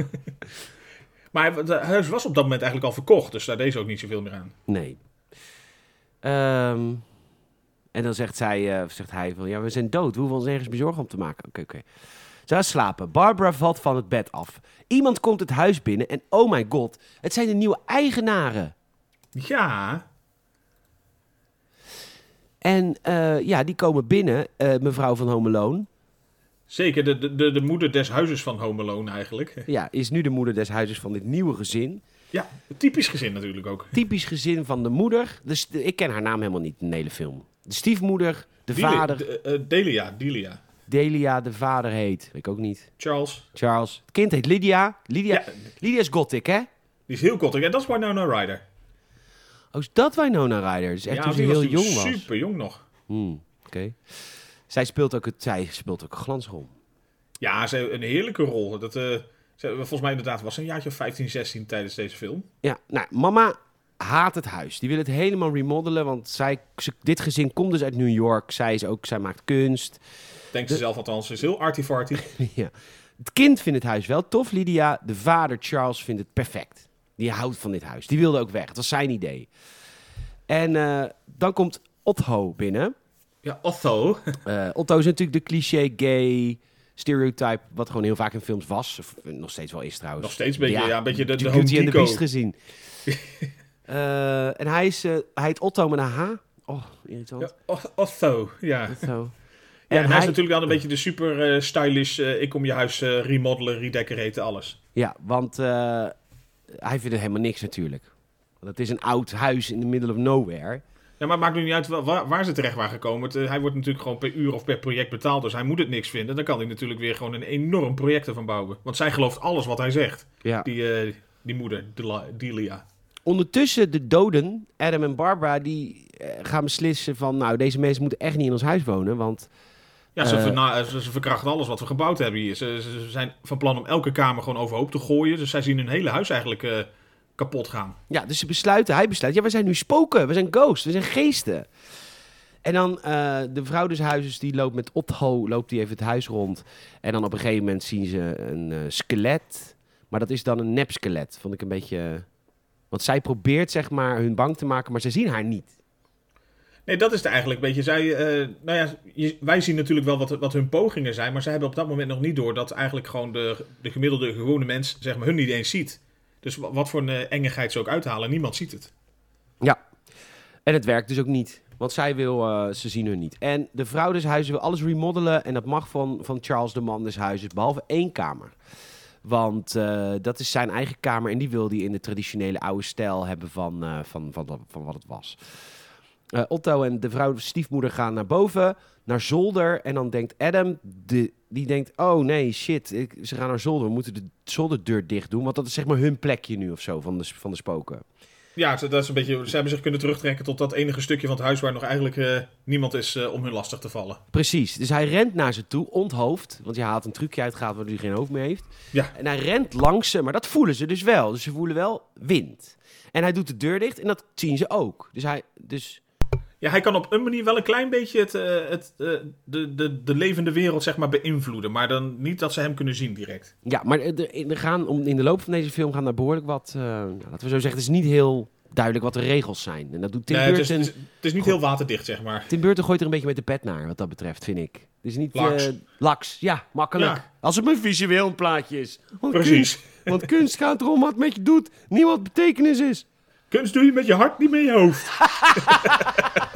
maar het huis was op dat moment eigenlijk al verkocht. Dus daar deed ze ook niet zoveel meer aan. Nee. Ehm, en dan zegt, zij, eh, zegt hij van, ja, we zijn dood. We hoeven ons ergens bezorgen om te maken. Oké, oké. Ze slapen. Barbara valt van het bed af. Iemand komt het huis binnen en oh my god, het zijn de nieuwe eigenaren. Ja, En eh, ja, die komen binnen, eh, mevrouw van Home Alone. zeker. De, de, de, de moeder des huizes van Home Alone eigenlijk. Ja, is nu de moeder des huizes van dit nieuwe gezin. Ja, typisch gezin natuurlijk ook. Typisch gezin van de moeder. Dus ik ken haar naam helemaal niet in de hele film. De stiefmoeder, de vader. de- eh, Delia, Delia. Delia, de vader heet, weet ik ook niet. Charles. Charles. Het kind heet Lydia. Lydia, Ja, Lydia is gothic, hè? die is heel kort. Ja, dat is Winona Ryder. Oh, is dat Winona Ryder? Dus echt ja, toen ze heel was jong was. super jong nog. Hmm, Oké. Zij speelt ook het, zij speelt ook een glansrol. Ja, ze heeft een heerlijke rol. Dat, eh, ze, volgens mij inderdaad was ze een jaartje of 15, 16 tijdens deze film. Ja, nou, mama haat het huis. Die wil het helemaal remodelen, want zij, ze- dit gezin komt dus uit New York. Zij, is ook, zij maakt kunst. Denkt ze zelf althans. Ze is heel arty-farty. ja. Het kind vindt het huis wel tof, Lydia. De vader, Charles, vindt het perfect. Die houdt van dit huis. Die wilde ook weg. Het was zijn idee. En eh, dan komt Otto binnen. Ja, Otto. Eh, Otto is natuurlijk de cliché gay stereotype, wat gewoon heel vaak in films was. Of nog steeds wel is trouwens. Nog steeds een beetje, ja, een beetje de, de Beauty and the. Beast gezien. Eh, en hij, is, eh, hij heet Otto met een H. Oh, irritant. Ja, Otto, ja. Otto. Ja, en hij, hij- is natuurlijk dan een beetje de super eh, stylish, eh, ik kom je huis eh, remodelen, redecoraten, alles. Ja, want hij vindt het helemaal niks natuurlijk. Want het is een oud huis in the middle of nowhere. Ja, maar het maakt nu niet uit wa- waar, waar ze terecht waren gekomen. Het, hij wordt natuurlijk gewoon per uur of per project betaald, dus hij moet het niks vinden. Dan kan hij natuurlijk weer gewoon een enorm project ervan bouwen. Want zij gelooft alles wat hij zegt, Ja. die, die moeder, Delia. Ondertussen de doden, Adam en Barbara, die gaan beslissen van... nou, deze mensen moeten echt niet in ons huis wonen, want... Ja, ze, Eh. verna- ze, ze verkrachten alles wat we gebouwd hebben hier. Ze, zijn van plan om elke kamer gewoon overhoop te gooien. Dus zij zien hun hele huis eigenlijk eh, kapot gaan. Ja, dus ze besluiten, hij besluit, ja, we zijn nu spoken, we zijn ghosts, we zijn geesten. En dan eh, de vrouw des huizes, die loopt met Otto, loopt die even het huis rond. En dan op een gegeven moment zien ze een skelet. Maar dat is dan een nepskelet, vond ik een beetje... Want zij probeert zeg maar hun bang te maken, maar ze zien haar niet. Dat is het eigenlijk een beetje. Zij, eh, nou ja, wij zien natuurlijk wel wat, wat hun pogingen zijn. Maar zij hebben op dat moment nog niet door dat eigenlijk gewoon de, de gemiddelde gewone mens zeg maar, hun niet eens ziet. Dus wa- wat voor een eh, engigheid ze ook uithalen, niemand ziet het. Ja. En het werkt dus ook niet. Want zij wil, eh, ze zien hun niet. En de vrouw des huizes wil alles remodelen. En dat mag van, van Charles de man des huizes, behalve één kamer. Want dat is zijn eigen kamer. En die wil hij in de traditionele oude stijl hebben van, van, van, van wat het was. Eh, Otto en de vrouw stiefmoeder gaan naar boven, naar zolder. En dan denkt Adam, de, die denkt, oh nee, shit, ik, ze gaan naar zolder. We moeten de zolderdeur dicht doen. Want dat is zeg maar hun plekje nu of zo van de, van de spoken. Ja, ze- dat is een beetje, ze hebben zich kunnen terugtrekken tot dat enige stukje van het huis waar nog eigenlijk eh, niemand is eh, om hun lastig te vallen. Precies. Dus hij rent naar ze toe, onthoofd. Want hij haalt een trucje uitgehaald waardoor hij geen hoofd meer heeft. Ja. En hij rent langs ze, maar dat voelen ze dus wel. Dus ze voelen wel wind. En hij doet de deur dicht en dat zien ze ook. Dus hij... Dus, Ja, hij kan op een manier wel een klein beetje het, eh, het, eh, de, de, de levende wereld zeg maar, beïnvloeden. Maar dan niet dat ze hem kunnen zien direct. ja, maar er, gaan, om, in de loop van deze film gaan er behoorlijk wat... eh, nou, laten we zo zeggen, het is niet heel duidelijk wat de regels zijn. En dat doet Tim Nee, het, is, Burton... het, is, het is niet heel waterdicht, zeg maar. Tim Burton gooit er een beetje met de pet naar, wat dat betreft, vind ik. Het is niet... Laks. laks, ja, makkelijk. Ja. Als het maar visueel een plaatje is. Want Precies. Kunst, want kunst gaat erom wat met je doet, niet wat betekenis is. Kunst doe je met je hart, niet met je hoofd.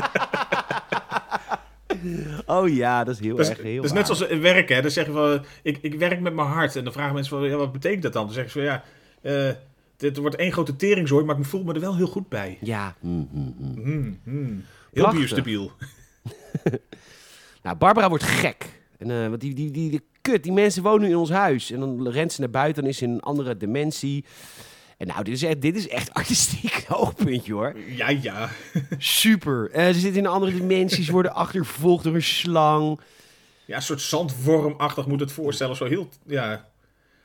Oh ja, dat is heel is, erg heel dat is net zoals werken, hè. Dan zeggen van, ik, ik werk met mijn hart. En dan vragen mensen van, ja, wat betekent dat dan? Dan zeggen ze van, ja, eh, dit wordt één grote teringzooi, maar ik voel me er wel heel goed bij. Ja, mm, mm, mm. Hmm, hmm. Heel biostabiel. Nou, Barbara wordt gek. En, want die, die, die, die, kut, die mensen wonen nu in ons huis. En dan rent ze naar buiten, dan is ze in een andere dimensie. En nou, dit is echt, dit is echt artistiek hoogpuntje hoor. Ja, ja. Super. Eh, ze zitten in een andere dimensie, ze worden achtervolgd door een slang. Ja, een soort zandwormachtig moet het voorstellen. Zo heel, ja.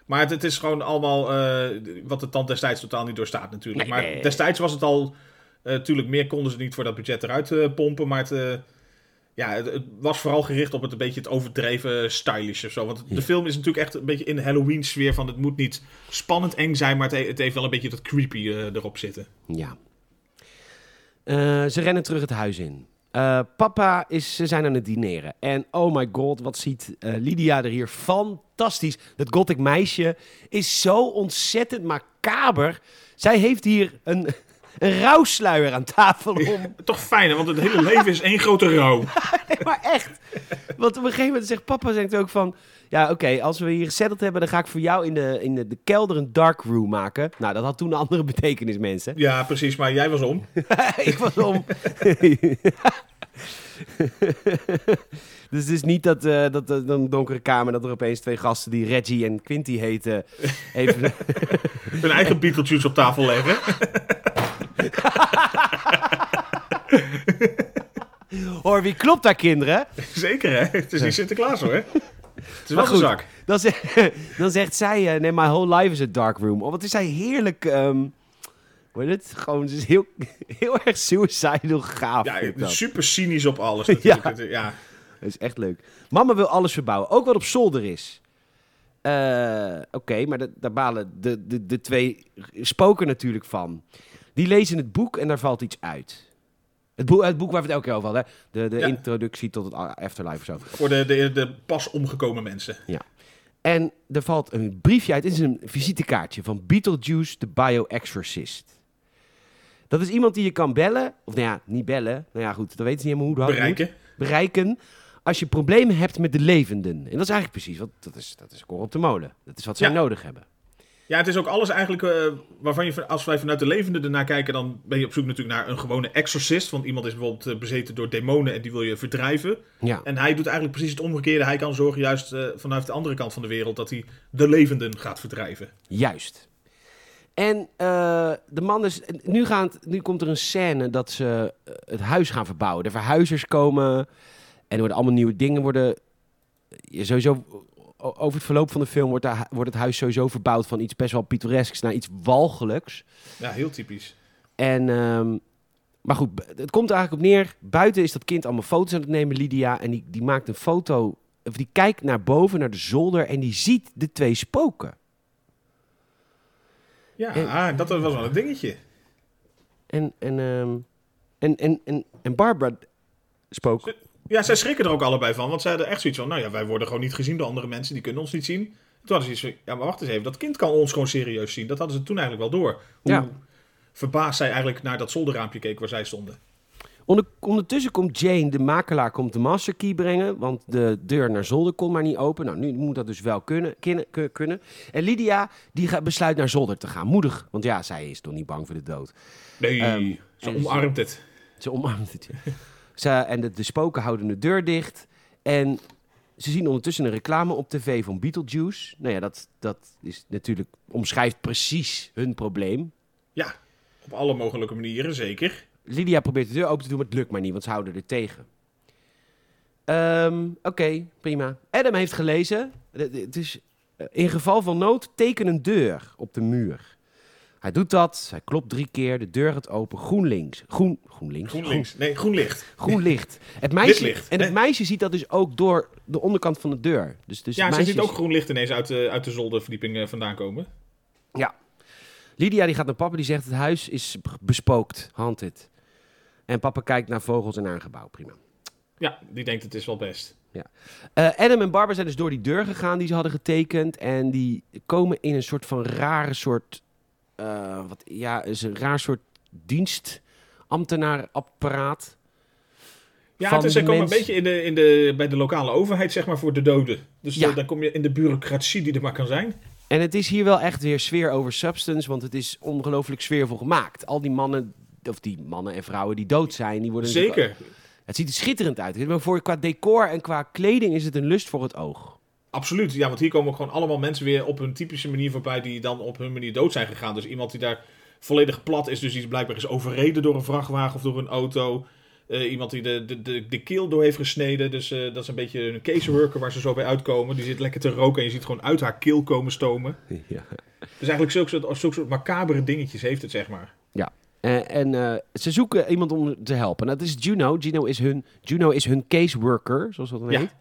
Maar het, het is gewoon allemaal eh, wat de tand destijds totaal niet doorstaat natuurlijk. Nee, maar nee. destijds was het al... Natuurlijk, meer konden ze niet voor dat budget eruit eh, pompen. Maar het, eh, ja, het, het was vooral gericht op het een beetje het overdreven stylish of zo. Want de film is natuurlijk echt een beetje in de Halloween sfeer van... Het moet niet spannend eng zijn, maar het, he- het heeft wel een beetje dat creepy eh, erop zitten. Ja. Eh, ze rennen terug het huis in. Eh, papa is, ze zijn aan het dineren. En oh my god, wat ziet Lydia er hier fantastisch. Dat gothic meisje is zo ontzettend macaber. Zij heeft hier een, een rouwsluier aan tafel om. Toch fijn, hè? want het hele leven is één grote rouw. Nee, maar echt. Want op een gegeven moment zegt papa zegt ook van... Ja, oké, als we hier gezetteld hebben... dan ga ik voor jou in de, in de, de kelder een dark room maken. Nou, dat had toen een andere betekenis, mensen. Ja, precies, maar jij was om. ik was om. dus het is niet dat, eh, dat eh, een donkere kamer... dat er opeens twee gasten die Reggie en Quinty heten... even... Hun eigen Beetlejuice op tafel leggen. Hoor, wie klopt daar, kinderen? Zeker, hè? Het is niet Sinterklaas, hoor. Het is wel een zak. Dan, zegt, dan zegt zij... eh, nee, my whole life is a dark room. Oh, wat is zij heerlijk... ehm hoe heet het? Gewoon, is heel, heel erg suicidal gaaf. Ja, super cynisch op alles natuurlijk. Ja. Het- ja. Dat is echt leuk. Mama wil alles verbouwen, ook wat op zolder is. Eh, Oké, maar dat- daar balen de, de, de twee spoken natuurlijk van. Die lezen het boek en daar valt iets uit. Het boek, het boek waar we het elke keer over hadden. hè? De, de Ja. introductie tot het afterlife of zo. Voor de, de, de pas omgekomen mensen. En er valt een briefje uit. Het is een visitekaartje van Beetlejuice, de bio-exorcist. Dat is iemand die je kan bellen. Of nou ja, niet bellen. Nou ja, goed, dat weten ze niet helemaal hoe dat moet. Bereiken. bereiken als je problemen hebt met de levenden. En dat is eigenlijk precies wat dat is. Dat is op de molen. Dat is wat zij Ja. nodig hebben. Ja, het is ook alles eigenlijk eh, waarvan je, als wij vanuit de levende ernaar kijken, dan ben je op zoek natuurlijk naar een gewone exorcist. Want iemand is bijvoorbeeld eh, bezeten door demonen en die wil je verdrijven. Ja. En hij doet eigenlijk precies het omgekeerde. Hij kan zorgen juist eh, vanuit de andere kant van de wereld dat hij de levenden gaat verdrijven. Juist. En de man is. Nu, gaan, nu komt er een scène dat ze het huis gaan verbouwen. De verhuizers komen. En er worden allemaal nieuwe dingen worden. sowieso. Over het verloop van de film wordt, daar- wordt het huis sowieso verbouwd van iets best wel pittoresks naar iets walgelijks. Ja, heel typisch. En, ehm, maar goed, het komt er eigenlijk op neer. Buiten is dat kind allemaal foto's aan het nemen, Lydia. En die, die maakt een foto, of die kijkt naar boven, naar de zolder. En die ziet de twee spoken. Ja, dat was wel een dingetje. En, en, ehm, en, en, en, en Barbara spook. Ja, zij schrikken er ook allebei van. Want zij hadden echt zoiets van, nou ja, wij worden gewoon niet gezien door andere mensen. Die kunnen ons niet zien. Toen hadden ze iets van, ja, maar wacht eens even. Dat kind kan ons gewoon serieus zien. Dat hadden ze toen eigenlijk wel door. Hoe Ja. verbaasd zij eigenlijk naar dat zolderraampje keek waar zij stonden. Onder, ondertussen komt Jane, de makelaar, komt de masterkey brengen. Want de deur naar zolder kon maar niet open. Nou, nu moet dat dus wel kunnen. kunnen, kun- kunnen. En Lydia, die besluit naar zolder te gaan. Moedig, want ja, zij is toch niet bang voor de dood. Nee, Ehm, ze omarmt het. Ze omarmt het. ja. Ze, en de, de spoken houden de deur dicht. En ze zien ondertussen een reclame op tv van Beetlejuice. Nou ja, dat, dat is natuurlijk, omschrijft precies hun probleem. Ja, op alle mogelijke manieren, zeker. Lydia probeert de deur open te doen, maar het lukt maar niet, want ze houden er tegen. Ehm, Oké, prima. Adam heeft gelezen. Het het is, eh, in geval van nood, teken een deur op de muur. Hij doet dat, hij klopt drie keer, de deur gaat open, groen links. Groen, groen links? Groen links. Nee, groen licht. Groen licht. Het meisje, licht, en het meisje ziet dat dus ook door de onderkant van de deur. Dus, dus Ja, meisje ziet ook groen licht ineens uit de, uit de zolderverdieping eh, vandaan komen. Ja. Lydia die gaat naar papa, die zegt het huis is bespookt, haunted. En papa kijkt naar vogels en naar een gebouw, prima. Ja, die denkt het is wel best. Eh, Adam en Barbara zijn dus door die deur gegaan die ze hadden getekend. En die komen in een soort van rare soort... eh, wat, ja, is een raar soort dienstambtenaarapparaat. Ja, is, ze komen mens- een beetje in de, in de, bij de lokale overheid, zeg maar, voor de doden. Dus Ja. eh, dan kom je in de bureaucratie die er maar kan zijn. En het is hier wel echt weer sfeer over substance, want het is ongelooflijk sfeervol gemaakt. Al die mannen, of die mannen en vrouwen die dood zijn, die worden... Zeker. Het ziet er schitterend uit. Maar voor, qua decor en qua kleding is het een lust voor het oog. Absoluut. Ja, want hier komen ook gewoon allemaal mensen weer op hun typische manier voorbij die dan op hun manier dood zijn gegaan. Dus iemand die daar volledig plat is, dus die blijkbaar is overreden door een vrachtwagen of door een auto. Eh, iemand die de, de, de, de keel door heeft gesneden. Dus eh, dat is een beetje een caseworker waar ze zo bij uitkomen. Die zit lekker te roken en je ziet gewoon uit haar keel komen stomen. Ja. Dus eigenlijk zulke soort, zulke soort macabere dingetjes heeft het, zeg maar. En, en eh, ze zoeken iemand om te helpen. Nou, dat is Juno. Juno is hun, Juno is hun caseworker, zoals dat dan Ja. heet.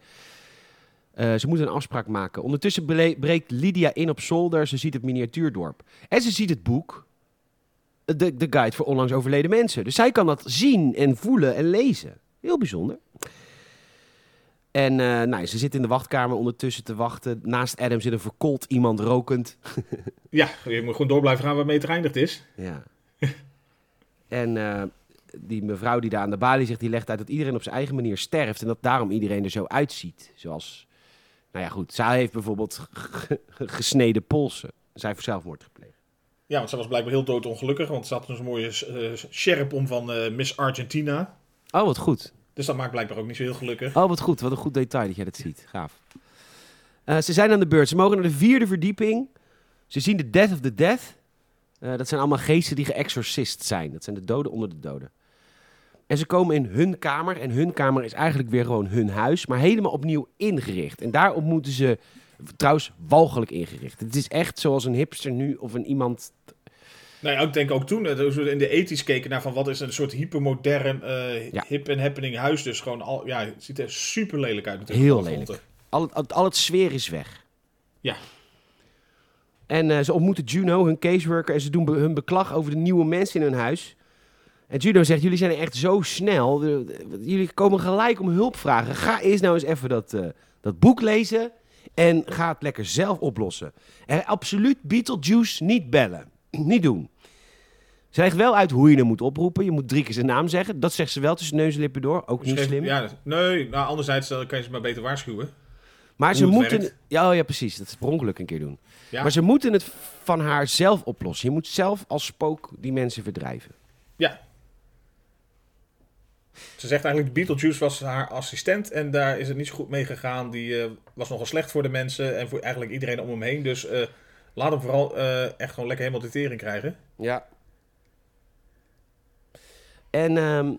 Eh, ze moeten een afspraak maken. Ondertussen bre- breekt Lydia in op zolder. Ze ziet het miniatuurdorp. En ze ziet het boek. De, de guide voor onlangs overleden mensen. Dus zij kan dat zien en voelen en lezen. Heel bijzonder. En eh, nou, ze zit in de wachtkamer ondertussen te wachten. Naast Adam zit een verkoold iemand rokend. Ja, je moet gewoon door blijven gaan waarmee het geëindigd is. Ja. en eh, die mevrouw die daar aan de balie zegt, die legt uit dat iedereen op zijn eigen manier sterft. En dat daarom iedereen er zo uitziet. Zoals, nou ja goed, zij heeft bijvoorbeeld gesneden polsen. Zij heeft zelfmoord gepleegd. Ja, want ze was blijkbaar heel doodongelukkig. Want ze had zo'n mooie eh sjerp om van eh, Miss Argentina. Oh, wat goed. Dus dat maakt blijkbaar ook niet zo heel gelukkig. Oh, wat goed. Wat een goed detail dat jij dat ziet. Gaaf. Eh, ze zijn aan de beurt. Ze mogen naar de vierde verdieping. Ze zien de Death of the Death. Dat zijn allemaal geesten die geëxorcist zijn. Dat zijn de doden onder de doden. En ze komen in hun kamer. En hun kamer is eigenlijk weer gewoon hun huis. Maar helemaal opnieuw ingericht. En daarop moeten ze... Trouwens, walgelijk ingericht. Het is echt zoals een hipster nu of een iemand... Nou ja, ik denk ook toen, eh, in de ethisch keken naar van wat is een soort hypermodern, eh, Ja. hip en happening huis. Dus gewoon al, ja, het ziet er super lelijk uit. natuurlijk, Heel lelijk. Al het, al, al het sfeer is weg. Ja. En eh, ze ontmoeten Juno, hun caseworker, en ze doen be- hun beklag over de nieuwe mensen in hun huis. En Juno zegt, jullie zijn echt zo snel. Jullie komen gelijk om hulp vragen. Ga eerst nou eens even dat, eh, dat boek lezen en ga het lekker zelf oplossen. En absoluut Beetlejuice niet bellen. niet doen. Ze legt wel uit hoe je hem moet oproepen. Je moet drie keer zijn naam zeggen. Dat zegt ze wel tussen neus en lippen door. Ook niet slim. Ja, nee, nou anderzijds dan kan je ze maar beter waarschuwen. Maar ze moeten. werkt. Ja, oh ja, precies. Dat is per ongeluk een keer doen. Ja. Maar ze moeten het van haar zelf oplossen. Je moet zelf als spook die mensen verdrijven. Ja. Ze zegt eigenlijk, Beetlejuice was haar assistent en daar is het niet zo goed mee gegaan. Die eh, was nogal slecht voor de mensen en voor eigenlijk iedereen om hem heen. Dus eh, laat hem vooral eh, echt gewoon lekker helemaal de tering krijgen. Ja. En ehm,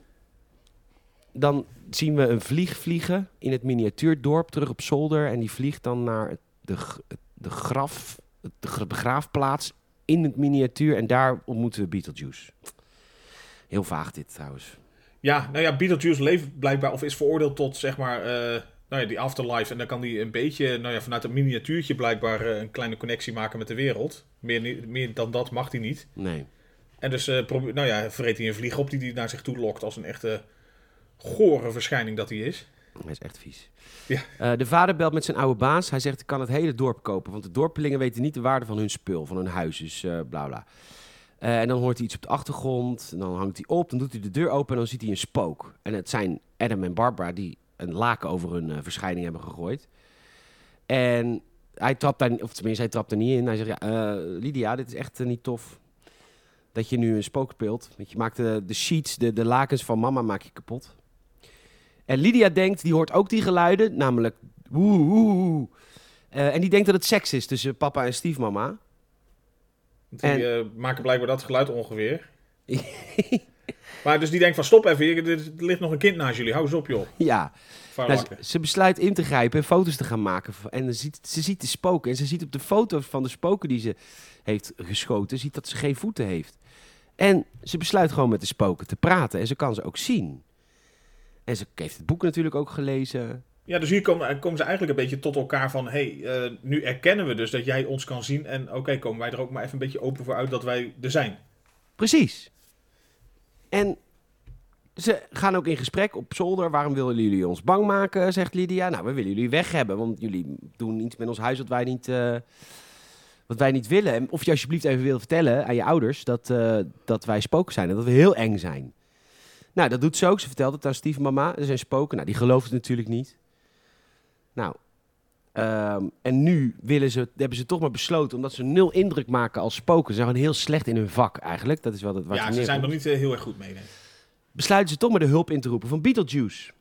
dan zien we een vlieg vliegen in het miniatuurdorp terug op zolder. En die vliegt dan naar de, de graf, de gra- begraafplaats in het miniatuur. En daar ontmoeten we Beetlejuice. Heel vaag dit trouwens. Ja, nou ja, Beetlejuice leeft blijkbaar of is veroordeeld tot zeg maar eh, nou ja, die afterlife. En dan kan hij een beetje nou ja, vanuit een miniatuurtje blijkbaar eh, een kleine connectie maken met de wereld. Meer, meer dan dat mag hij niet. Nee. En dus probeer- nou ja, vreet hij een vlieg op die hij naar zich toe lokt als een echte gore verschijning dat hij is. Hij is echt vies. Ja. De vader belt met zijn oude baas. Hij zegt, ik kan het hele dorp kopen. Want de dorpelingen weten niet de waarde van hun spul, van hun huis. Dus bla bla. Eh, en dan hoort hij iets op de achtergrond. En dan hangt hij op. Dan doet hij de deur open en dan ziet hij een spook. En het zijn Adam en Barbara die een laken over hun eh, verschijning hebben gegooid. En hij trapt daar, of tenminste, hij trapt er niet in. Hij zegt, ja, eh, Lydia, dit is echt niet tof. Dat je nu een spook speelt. Want je maakt de, sheets, de, de lakens van mama maak je kapot. En Lydia denkt, die hoort ook die geluiden, namelijk woe, woe, en die denkt dat het seks is tussen papa en stiefmama. Die En- eh, maken blijkbaar dat geluid ongeveer. maar dus die denkt van stop even, hier, er ligt nog een kind naast jullie. Hou eens op joh. ja, nou, ze, besluit in te grijpen en foto's te gaan maken. En ziet, ze ziet de spoken. En ze ziet op de foto's van de spoken die ze heeft geschoten, ziet dat ze geen voeten heeft. En ze besluit gewoon met de spoken te praten. En ze kan ze ook zien. En ze heeft het boek natuurlijk ook gelezen. Ja, dus hier komen, komen ze eigenlijk een beetje tot elkaar van... hey, eh, nu erkennen we dus dat jij ons kan zien... en oké, komen wij er ook maar even een beetje open voor uit dat wij er zijn. Precies. En ze gaan ook in gesprek op zolder. Waarom willen jullie ons bang maken, zegt Lydia. Nou, we willen jullie weg hebben, want jullie doen iets met ons huis wat wij niet, eh, wat wij niet willen. En of je alsjeblieft even wil vertellen aan je ouders dat, eh, dat wij spoken zijn en dat we heel eng zijn. Nou, dat doet ze ook. Ze vertelt het aan stiefmama. Er zijn spoken. Nou, die gelooft het natuurlijk niet. Nou, ehm, en nu willen ze, hebben ze toch maar besloten, omdat ze nul indruk maken als spoken. Ze zijn gewoon heel slecht in hun vak eigenlijk. Dat is wel het waar ja, ze zijn er niet eh, heel erg goed mee. nee. Besluiten ze toch maar de hulp in te roepen van Beetlejuice.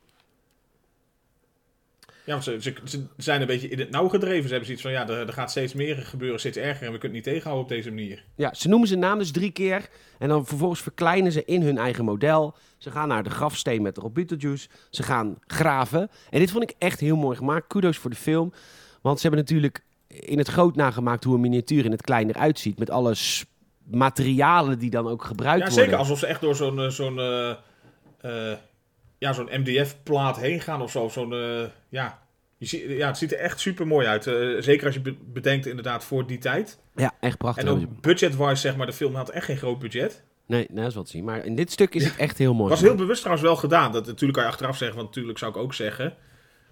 Ja, want ze, ze, ze zijn een beetje in het nauw gedreven. Ze hebben zoiets van, ja, er, er gaat steeds meer gebeuren, steeds erger... en we kunnen het niet tegenhouden op deze manier. Ja, ze noemen zijn naam dus drie keer. En dan vervolgens verkleinen ze in hun eigen model. Ze gaan naar de grafsteen met erop Beetlejuice. Ze gaan graven. En dit vond ik echt heel mooi gemaakt. Kudos voor de film. Want ze hebben natuurlijk in het groot nagemaakt hoe een miniatuur in het klein eruit ziet. Met alle materialen die dan ook gebruikt Ja, worden. zeker. Alsof ze echt door zo'n eh, zo'n eh, eh, ja, zo'n MDF-plaat heen gaan of zo. Zo'n, eh, ja. Je ziet, ja, het ziet er echt super mooi uit. Eh, zeker als je be- bedenkt inderdaad voor die tijd. Ja, echt prachtig. En ook budget-wise, zeg maar, de film had echt geen groot budget. Nee, nee, dat is wel te zien. Maar in dit stuk is het echt heel mooi. was heel bewust trouwens wel gedaan. Dat natuurlijk kan je achteraf zeggen, want natuurlijk zou ik ook zeggen.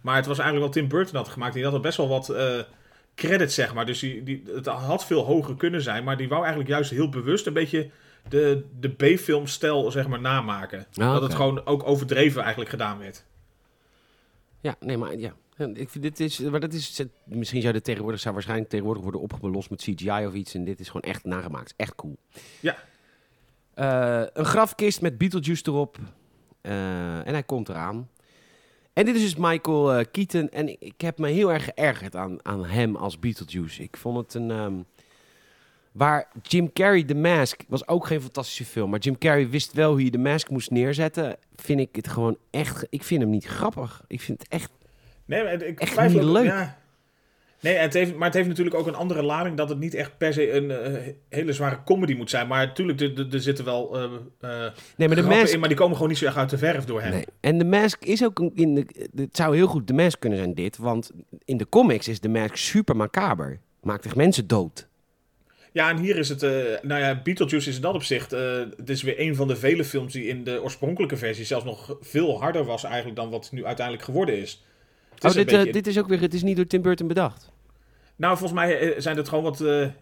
Maar het was eigenlijk wel Tim Burton had gemaakt. Die had er best wel wat eh credits, zeg maar. Dus die, die, het had veel hoger kunnen zijn. Maar die wou eigenlijk juist heel bewust een beetje de, de B-filmstijl, zeg maar, namaken. Ah, dat het gewoon ook overdreven eigenlijk gedaan werd. Ja, nee, maar ja. Ik vind dit is, maar dat is, misschien zou dit tegenwoordig, zou waarschijnlijk tegenwoordig worden opgelost met CGI of iets. En dit is gewoon echt nagemaakt. Echt cool. Ja. Eh, een grafkist met Beetlejuice erop. Eh, en hij komt eraan. En dit is dus Michael eh, Keaton. En ik, ik heb me heel erg geërgerd aan, aan hem als Beetlejuice. Ik vond het een... ehm, waar Jim Carrey The Mask was ook geen fantastische film. Maar Jim Carrey wist wel hoe je The Mask moest neerzetten. Vind ik het gewoon echt... Ik vind hem niet grappig. Ik vind het echt... Nee, maar ik Echt niet ook- leuk. Ja. Nee, het heeft, maar het heeft natuurlijk ook een andere lading dat het niet echt per se een eh, hele zware comedy moet zijn. Maar natuurlijk, er- zitten wel eh eh, Nee, maar grappen Mask... in, maar die komen gewoon niet zo erg uit de verf door hem. Nee. En The Mask is ook een, in de, het zou heel goed The Mask kunnen zijn dit, want in de comics is The Mask super macaber. Maakt echt mensen dood. Ja, en hier is het, eh, nou ja, Beetlejuice is in dat opzicht, eh, het is weer een van de vele films die in de oorspronkelijke versie zelfs nog veel harder was eigenlijk dan wat het nu uiteindelijk geworden is. Het is Oh, dit, eh, dit is ook weer, het is niet door Tim Burton bedacht. Nou, volgens mij zijn het gewoon wat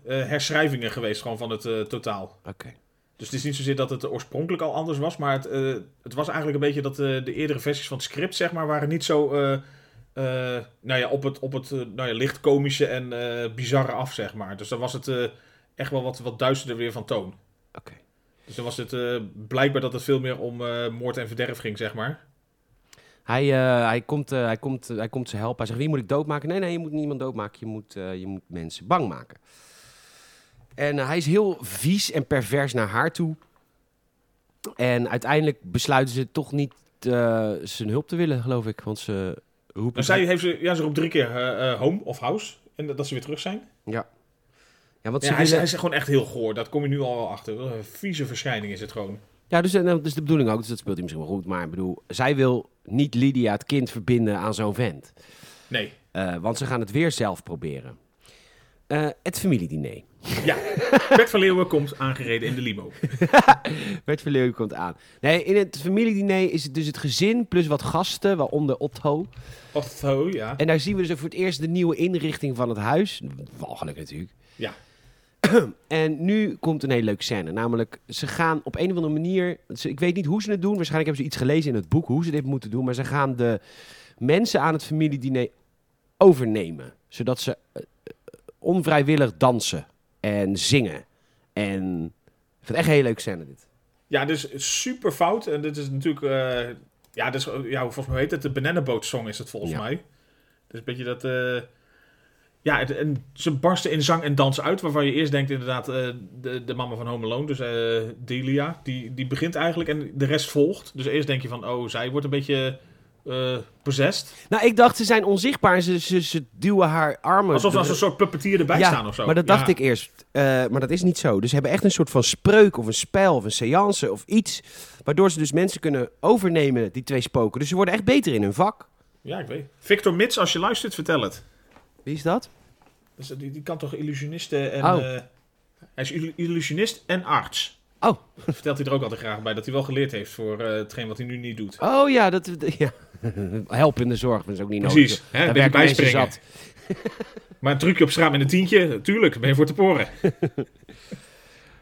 herschrijvingen geweest gewoon van het totaal. Oké. Dus het is niet zozeer dat het oorspronkelijk al anders was, maar het, het was eigenlijk een beetje dat de eerdere versies van het script, zeg maar, waren niet zo eh, nou ja, op het, op het nou ja, licht komische en bizarre af, zeg maar. Dus dan was het echt wel wat, wat duisterder weer van toon. Oké. Dus dan was het eh, blijkbaar dat het veel meer om eh, moord en verderf ging, zeg maar. Hij, eh, hij, komt, hij, komt, hij komt ze helpen. Hij zegt, wie moet ik doodmaken? Nee, nee, je moet niemand doodmaken. Je moet, je moet mensen bang maken. En hij is heel vies en pervers naar haar toe. En uiteindelijk besluiten ze toch niet zijn hulp te willen, geloof ik. Want ze roepen... Nou, zij heeft ze, ja, ze roept drie keer home of house. En dat, dat ze weer terug zijn. Ja. Ja, want Ja, ze hij, is, willen... hij is gewoon echt heel goor. Dat kom je nu al wel achter. Een vieze verschijning is het gewoon. Ja, dus eh, dat is de bedoeling ook. Dus dat speelt hij misschien wel goed. Maar ik bedoel, zij wil niet Lydia het kind verbinden aan zo'n vent. Nee. Eh, want ze gaan het weer zelf proberen. Eh, het familiediner. Ja, Bert van Leeuwen komt aangereden in de limo. Bert Verleugen komt aan. Nee, in het familiediner is het dus het gezin plus wat gasten, waaronder Otto. Otto, ja. En daar zien we dus ook voor het eerst de nieuwe inrichting van het huis. Walgelijk natuurlijk. Ja. En nu komt een hele leuke scène. Namelijk, ze gaan op een of andere manier... ze- Ik weet niet hoe ze het doen. Waarschijnlijk hebben ze iets gelezen in het boek hoe ze dit moeten doen. Maar ze gaan de mensen aan het familiediner overnemen. Zodat ze eh, eh, onvrijwillig dansen en zingen. En ik vind het echt een hele leuke scène dit. Ja, dus super fout. En dit is natuurlijk... eh, ja, dus, ja, volgens mij heet het de Banana Boat Song is het volgens Ja. mij. Dus een beetje dat... ja, het- en ze barsten in zang en dans uit. Waarvan je eerst denkt inderdaad... eh, de, de mama van Home Alone, dus eh, Delia. Die, die begint eigenlijk en de rest volgt. Dus eerst denk je van... Oh, zij wordt een beetje... eh possessed. Nou, ik dacht ze zijn onzichtbaar en ze, ze, ze duwen haar armen. Alsof er als een soort puppetier erbij ja, staan of zo. Maar dat dacht Ja. ik eerst. Maar dat is niet zo. Dus ze hebben echt een soort van spreuk of een spel of een seance of iets. Waardoor ze dus mensen kunnen overnemen, die twee spoken. Dus ze worden echt beter in hun vak. Ja, ik weet. Victor Mits, als je luistert, vertel het. Wie is dat? Dus die, die kan toch illusionisten en... Oh. eh, hij is illu- illusionist en arts. Oh. Vertelt hij er ook altijd graag bij, dat hij wel geleerd heeft voor eh, hetgeen wat hij nu niet doet. Oh ja, dat, ja. help in de zorg, dat is ook niet nodig. Precies, Daar werken mensen bijspringen. zat. Maar een trucje op straat met een tientje, tuurlijk, ben je voor te poren.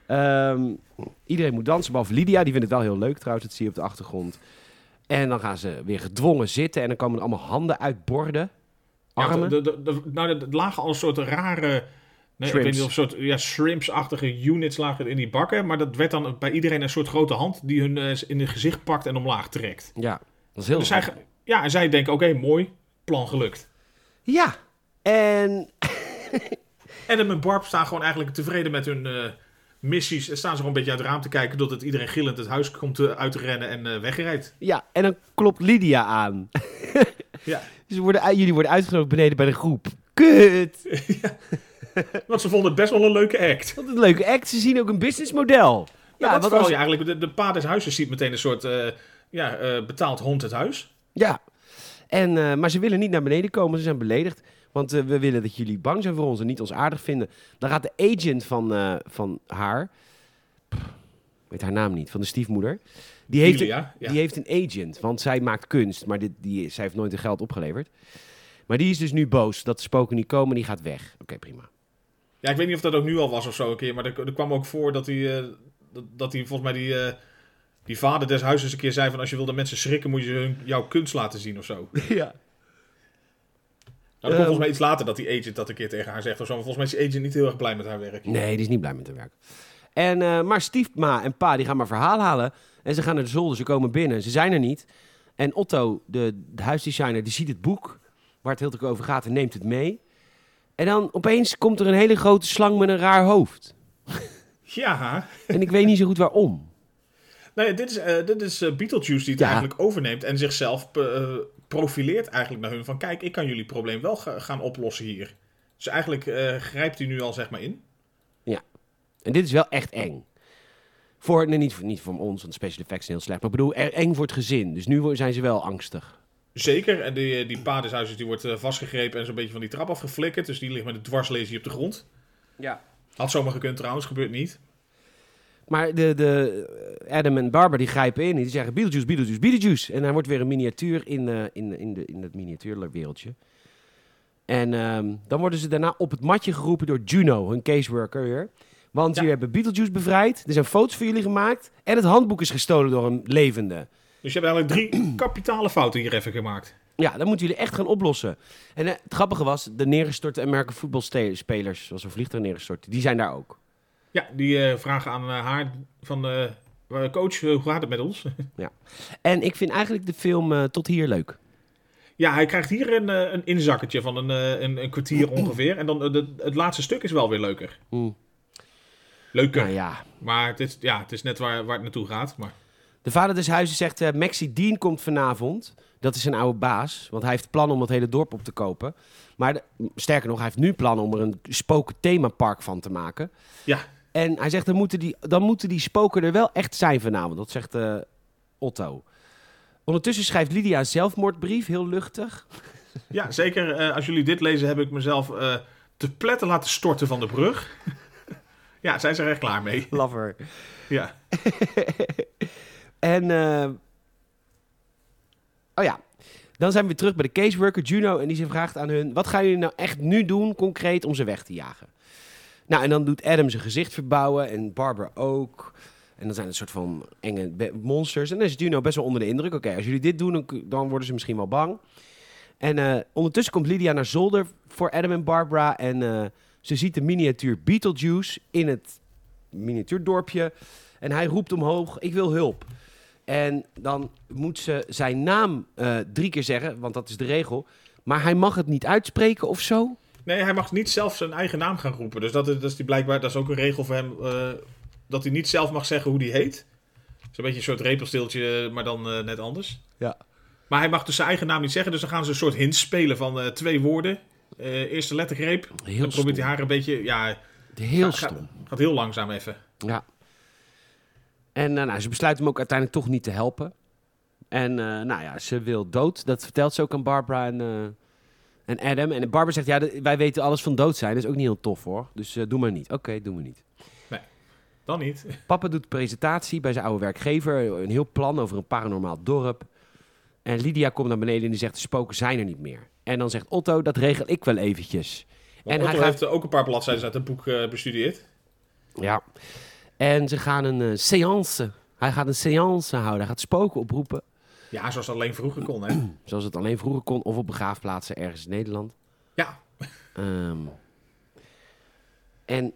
Ehm, iedereen moet dansen, behalve Lydia. Die vindt het wel heel leuk trouwens, dat zie je op de achtergrond. En dan gaan ze weer gedwongen zitten en dan komen er allemaal handen uit borden. Armen. de, de, de- nou, er lagen al een soort rare... Nee, ik weet niet of soort ja, shrimps-achtige units lagen in die bakken. Maar dat werd dan bij iedereen een soort grote hand die hun eh, in hun gezicht pakt en omlaag trekt. Ja, dat is heel Dus zij, ja, en zij denken, oké, mooi, plan gelukt. Ja, en Adam en Barb staan gewoon eigenlijk tevreden met hun eh, missies. En staan ze gewoon een beetje uit het raam te kijken... totdat iedereen gillend het huis komt eh, uit te rennen en eh wegrijdt. Ja, en dan klopt Lydia aan. Ja. Ze worden, jullie worden uitgenodigd beneden bij de groep. Kut! Want ze vonden het best wel een leuke act. Wat een leuke act. Ze zien ook een businessmodel. Ja, dat wat als- je eigenlijk. De, de pa des huizes ziet meteen een soort eh, ja, eh, betaald hond het huis. Ja. En, eh, maar ze willen niet naar beneden komen. Ze zijn beledigd. Want we willen dat jullie bang zijn voor ons en niet ons aardig vinden. Dan gaat de agent van, van haar... Pff, weet haar naam niet. Van de stiefmoeder. Die heeft, een, ja. die heeft een agent. Want zij maakt kunst. Maar dit, die, zij heeft nooit de geld opgeleverd. Maar die is dus nu boos dat de spoken niet komen. Die gaat weg. Oké, prima. ja, ik weet niet of dat ook nu al was of zo een keer. Maar er, er kwam ook voor dat hij, eh, dat, dat hij volgens mij die, eh, die vader des huizes een keer zei van... als je wil dat mensen schrikken, moet je hun, jouw kunst laten zien of zo. Nou, ja. dat komt Ehm. volgens mij iets later dat die agent dat een keer tegen haar zegt of zo. Maar volgens mij is die agent niet heel erg blij met haar werk. Nee, die is niet blij met haar werk. En, eh, maar stiefma en pa die gaan maar verhaal halen. En ze gaan naar de zolder, ze komen binnen. Ze zijn er niet. En Otto, de, de huisdesigner, die ziet het boek waar het heel erg over gaat en neemt het mee. En dan opeens komt er een hele grote slang met een raar hoofd. Ja, En ik weet niet zo goed waarom. nee, dit is, eh, dit is eh, Beetlejuice die het Ja. eigenlijk overneemt en zichzelf profileert eigenlijk naar hun. Van kijk, ik kan jullie probleem wel ga- gaan oplossen hier. Dus eigenlijk grijpt hij nu al zeg maar in. En dit is wel echt eng. Voor, nee, niet, voor, niet voor ons, want special effects zijn heel slecht. Maar ik bedoel, eng voor het gezin. Dus nu zijn ze wel angstig. Zeker, en die, die pa des huizes die wordt eh, vastgegrepen en zo'n beetje van die trap afgeflikkerd. Dus die ligt met een dwarslesie op de grond. Ja. Had zomaar gekund trouwens, gebeurt niet. Maar de, de, Adam en Barbara die grijpen in. Die zeggen Beetlejuice, Beetlejuice, Beetlejuice. En hij wordt weer een miniatuur in, eh, in, in, de, in het miniatuurwereldje. En ehm, dan worden ze daarna op het matje geroepen door Juno, hun caseworker weer. Want jullie hebben Beetlejuice bevrijd. Er zijn foto's van jullie gemaakt. En het handboek is gestolen door een levende. Dus je hebt eigenlijk drie kapitale fouten hier even gemaakt. Ja, dat moeten jullie echt gaan oplossen. En eh, het grappige was, de neergestorte American voetbalspelers, zoals een vliegtuig neergestort, die zijn daar ook. Ja, die eh, vragen aan eh, haar van... eh, coach, hoe gaat het met ons? En ik vind eigenlijk de film eh, tot hier leuk. ja, hij krijgt hier een, eh, een inzakketje van een, eh, een, een kwartier ongeveer. En dan eh, de- het laatste stuk is wel weer leuker. Mm. Leuker. Nou ja, Maar het is, ja, het is net waar, waar het naartoe gaat. Maar De vader des huizes zegt, eh Maxi Dean komt vanavond. Dat is zijn oude baas, want hij heeft plannen om het hele dorp op te kopen. Maar de- sterker nog, hij heeft nu plannen om er een spoken themapark van te maken. ja, En hij zegt, dan moeten die, dan moeten die spoken er wel echt zijn vanavond. Dat zegt eh, Otto. Ondertussen schrijft Lydia een zelfmoordbrief, heel luchtig. ja zeker. eh, als jullie dit lezen, heb ik mezelf te pletten laten storten van de brug. Ja, zijn ze er echt klaar mee. Lover. Ja. En, eh, oh ja, dan zijn we weer terug bij de caseworker Juno. En die ze vraagt aan hun, wat gaan jullie nou echt nu doen, concreet, om ze weg te jagen? Nou, en dan doet Adam zijn gezicht verbouwen en Barbara ook. En dan zijn het een soort van enge monsters. En dan is Juno best wel onder de indruk. Oké, als jullie dit doen, dan, worden ze misschien wel bang. En eh, ondertussen komt Lydia naar zolder voor Adam en Barbara. En eh, ze ziet de miniatuur Beetlejuice in het miniatuurdorpje. En hij roept omhoog, ik wil hulp. En dan moet ze zijn naam eh, drie keer zeggen, want dat is de regel. Maar hij mag het niet uitspreken of zo. Nee, hij mag niet zelf zijn eigen naam gaan roepen. Dus dat is, dat is die blijkbaar, dat is ook een regel voor hem. eh, dat hij niet zelf mag zeggen hoe die heet. Zo'n beetje een soort repelsteeltje, maar dan eh, net anders. Ja. Maar hij mag dus zijn eigen naam niet zeggen. Dus dan gaan ze een soort hint spelen van eh, twee woorden. Eh, eerste lettergreep. Heel dan probeert hij haar een beetje... Ja, Heel stom. gaat heel langzaam even. Ja. En eh, nou, ze besluit hem ook uiteindelijk toch niet te helpen. En eh, nou ja, ze wil dood. Dat vertelt ze ook aan Barbara en, en Adam. En Barbara zegt, ja, wij weten alles van dood zijn. Dat is ook niet heel tof hoor. Dus doe maar niet. Oké, doe maar niet. Dan niet. Papa doet presentatie bij zijn oude werkgever. Een heel plan over een paranormaal dorp. En Lydia komt naar beneden en die zegt, de spoken zijn er niet meer. En dan zegt Otto, dat regel ik wel eventjes. Want En hij Otto heeft ook een paar bladzijden uit het boek eh, bestudeerd. Ja. En ze gaan een eh seance. Hij gaat een seance houden. Hij gaat spoken oproepen. Ja, zoals dat alleen vroeger kon, hè? Zoals het alleen vroeger kon. Of op begraafplaatsen ergens in Nederland. Ja. Ehm, en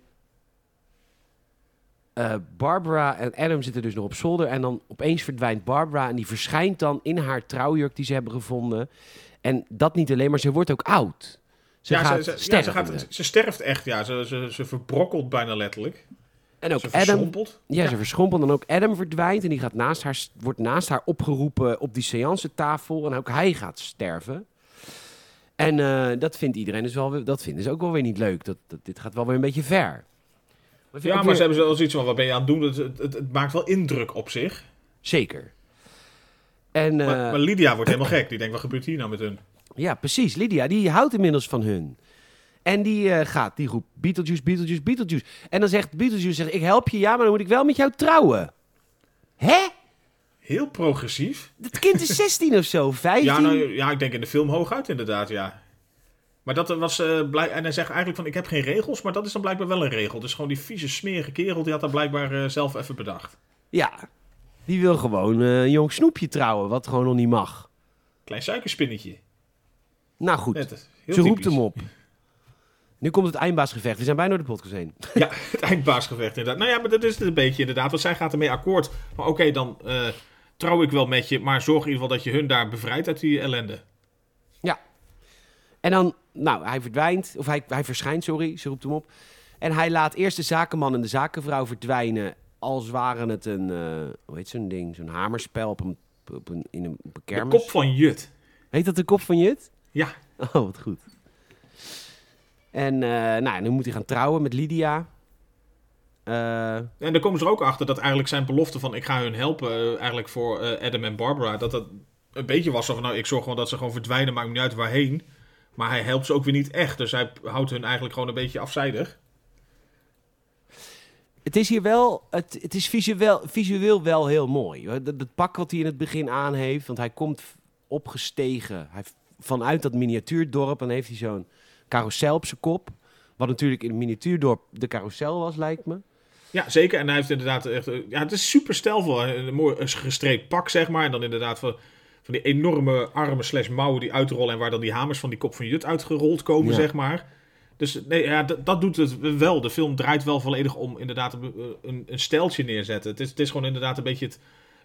eh, Barbara en Adam zitten dus nog op zolder. En dan opeens verdwijnt Barbara. En die verschijnt dan in haar trouwjurk die ze hebben gevonden. En dat niet alleen, maar ze wordt ook oud. Ze ja, gaat ze, ze, ja, sterven. ze, gaat, ze sterft echt, ja. Ze, ze, ze verbrokkelt bijna letterlijk. en ook ze Adam, verschrompelt. Ja, ze verschrompelt. En ook Adam verdwijnt. En die gaat naast haar, wordt naast haar opgeroepen op die seance-tafel. En ook hij gaat sterven. En eh, dat vindt iedereen dus wel... Dat vinden ze ook wel weer niet leuk. Dat, dat, dit gaat wel weer een beetje ver. Maar Ja, maar weer- ze hebben wel zoiets van, wat ben je aan het doen? Het, het maakt wel indruk op zich. Zeker. En eh, Maar, maar Lydia wordt helemaal gek. Die denkt, wat gebeurt hier nou met hun? ja, precies. Lydia, die houdt inmiddels van hun. En die eh, gaat, die roept Beetlejuice, Beetlejuice, Beetlejuice. En dan zegt Beetlejuice, zegt, ik help je, ja, maar dan moet ik wel met jou trouwen. Hè? Heel progressief. Dat kind is 16 of zo, 15. Ja, nou, ja, ik denk in de film hooguit inderdaad, ja. Maar dat was blij En hij zegt eigenlijk van, ik heb geen regels, maar dat is dan blijkbaar wel een regel. Dus gewoon die vieze, smerige kerel, die had dat blijkbaar zelf even bedacht. Ja, die wil gewoon eh, een jong snoepje trouwen, wat gewoon nog niet mag. Klein suikerspinnetje. Nou goed, ze roept hem op. Nu komt het eindbaasgevecht. We zijn bijna door de podcast heen. Ja, het eindbaasgevecht inderdaad. Nou ja, maar dat is het een beetje inderdaad. Want zij gaat ermee akkoord. Maar oké, dan eh, trouw ik wel met je. Maar zorg in ieder geval dat je hun daar bevrijdt uit die ellende. En dan, nou, hij verdwijnt, of hij, hij verschijnt, sorry, ze roept hem op. En hij laat eerst de zakenman en de zakenvrouw verdwijnen, als waren het een, eh, hoe heet zo'n ding, zo'n hamerspel op een, op een, in een, op een De kop van Jut. Heet dat de kop van Jut? Ja. Oh, wat goed. En eh, nou, nu moet hij gaan trouwen met Lydia. Eh, En dan komen ze er ook achter dat eigenlijk zijn belofte van ik ga hun helpen, eigenlijk voor Adam en Barbara, dat dat een beetje was van nou ik zorg gewoon dat ze gewoon verdwijnen, maakt me niet uit waarheen. Maar hij helpt ze ook weer niet echt, dus hij houdt hun eigenlijk gewoon een beetje afzijdig. Het is hier wel, het, het is visueel, visueel wel heel mooi. dat pak wat hij in het begin aan heeft, want hij komt opgestegen. Hij, vanuit dat miniatuurdorp, dan heeft hij zo'n carousel op zijn kop. Wat natuurlijk in het miniatuurdorp de carousel was, lijkt me. Ja, zeker. En hij heeft inderdaad echt, eh, ja het is super stijlvol. Een mooi gestreept pak zeg maar. En dan inderdaad van, van die enorme armen slash mouwen die uitrollen en waar dan die hamers van die kop van Jut uitgerold komen Ja. zeg maar. Dus nee, ja, dat doet het wel. De film draait wel volledig om inderdaad een, een, een stijltje neerzetten. Het is, het is gewoon inderdaad een beetje het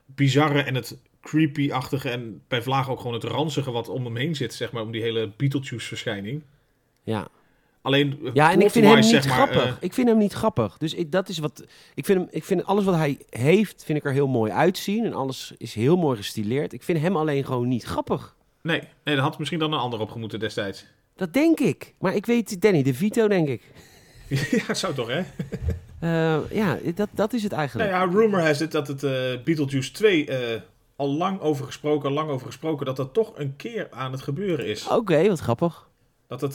bizarre en het creepy-achtige en bij Vlaag ook gewoon het ranzige wat om hem heen zit, zeg maar, om die hele Beetlejuice-verschijning. Ja, Alleen, eh, ja en ik vind hem niet plot-wise, zeg maar, grappig. eh, ik vind hem niet grappig. Dus ik, dat is wat. Ik vind, hem, ik vind alles wat hij heeft, vind ik er heel mooi uitzien. En alles is heel mooi gestileerd. Ik vind hem alleen gewoon niet grappig. nee, nee, daar had misschien dan een ander op gemoeten destijds. Dat denk ik. Maar ik weet, Danny de Vito, denk ik. ja, het zou toch, hè? Eh, ja, dat, dat is het eigenlijk. Nou ja, rumor has it dat het eh, Beetlejuice 2 eh, al lang over gesproken, lang over gesproken, dat dat toch een keer aan het gebeuren is. Oké, wat grappig. Dat het,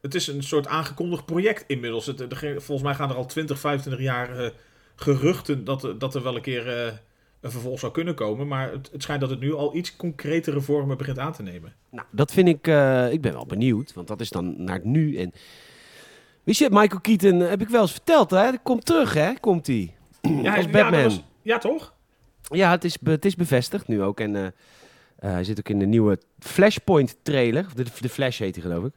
het is een soort aangekondigd project inmiddels. Het, er- volgens mij gaan er al 20, 25 jaar geruchten dat, er- dat er wel een keer een vervolg zou kunnen komen. Maar het, het schijnt dat het nu al iets concretere vormen begint aan te nemen. Nou, dat vind ik... eh, ik ben wel benieuwd, want dat is dan naar het nu. En... Wist je, Michael Keaton, eh, heb ik wel eens verteld, hè? Komt terug, hè? Komt hij. Ja, Als Batman. was- ja, toch? Ja, het is, het is bevestigd nu ook. En eh, hij zit ook in de nieuwe Flashpoint trailer. Of De, de Flash heet hij, geloof ik.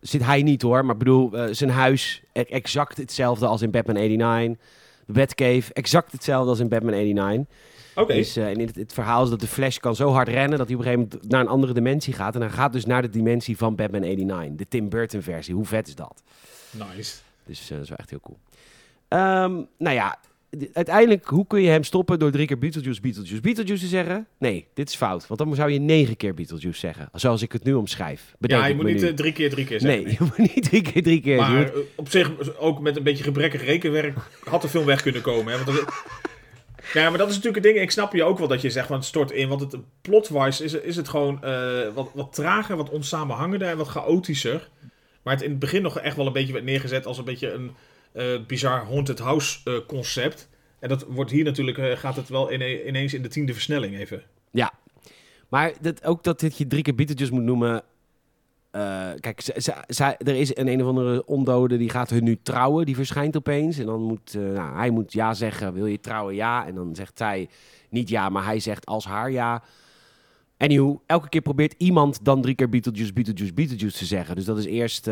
Zit hij niet hoor, maar bedoel, zijn huis e- exact hetzelfde als in Batman 89. Batcave, exact hetzelfde als in Batman 89. Oké. Dus, eh, en het, het verhaal is dat de Flash kan zo hard rennen dat hij op een gegeven moment naar een andere dimensie gaat. En hij gaat dus naar de dimensie van Batman 89, de Tim Burton versie. Hoe vet is dat? Nice. Dus eh, dat is wel echt heel cool. Ehm, nou ja, uiteindelijk, hoe kun je hem stoppen door drie keer Beetlejuice, Beetlejuice, Beetlejuice te zeggen? Nee, dit is fout. Want dan zou je negen keer Beetlejuice zeggen. Zoals ik het nu omschrijf. Bedenk Ja, je moet niet nu. eh, drie keer drie keer zeggen. Nee, je moet niet drie keer drie keer Maar eh, op zich, ook met een beetje gebrekkig rekenwerk, had de film weg kunnen komen. Hè? Want dat- Ja, maar dat is natuurlijk het ding. Ik snap je ook wel dat je zegt van het stort in. Want het plot-wise is, is het gewoon eh, wat, wat trager, wat onsamenhangender en wat chaotischer. Maar het in het begin nog echt wel een beetje werd neergezet als een beetje een eh, bizar haunted house eh, concept. En dat wordt hier natuurlijk, eh, gaat het wel ine- ineens in de tiende versnelling even. Maar dat, ook dat dit je drie keer Beetlejuice moet noemen. eh, kijk, er is een een of andere ondode die gaat hun nu trouwen. Die verschijnt opeens. En dan moet nou, hij moet ja zeggen. Wil je trouwen? Ja. En dan zegt zij niet ja, maar hij zegt als haar ja. Anywho, elke keer probeert iemand dan drie keer Beetlejuice, Beetlejuice, Beetlejuice te zeggen. Dus dat is eerst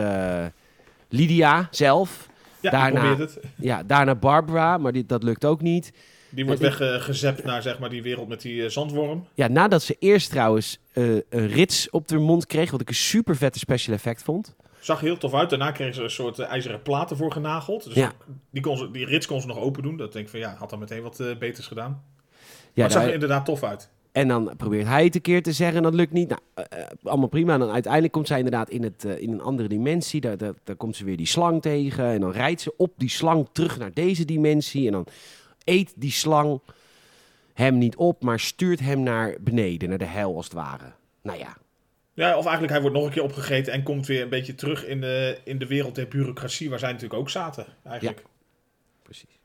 Lydia zelf. Ja, Daarna- het. Ja, daarna Barbara, maar die, dat lukt ook niet. Die wordt weggezept naar zeg maar, die wereld met die eh, zandworm. Ja, nadat ze eerst trouwens eh, een rits op haar mond kreeg, wat ik een super vette special effect vond. Zag heel tof uit. Daarna kregen ze een soort eh, ijzeren platen voor genageld. Dus Ja. die, kon ze, die rits kon ze nog open doen. Dat denk ik van ja, had dan meteen wat beters gedaan. Ja, maar het zag daar- er inderdaad tof uit. En dan probeert hij het een keer te zeggen en dat lukt niet. Nou, eh, eh, allemaal prima. En dan uiteindelijk komt zij inderdaad in, het, eh, in een andere dimensie. Daar, daar, daar komt ze weer die slang tegen. En dan rijdt ze op die slang terug naar deze dimensie. En dan eet die slang hem niet op, maar stuurt hem naar beneden, naar de hel als het ware. Nou ja, Ja, of eigenlijk hij wordt nog een keer opgegeten en komt weer een beetje terug in de, in de wereld der bureaucratie waar zij natuurlijk ook zaten. Eigenlijk. precies.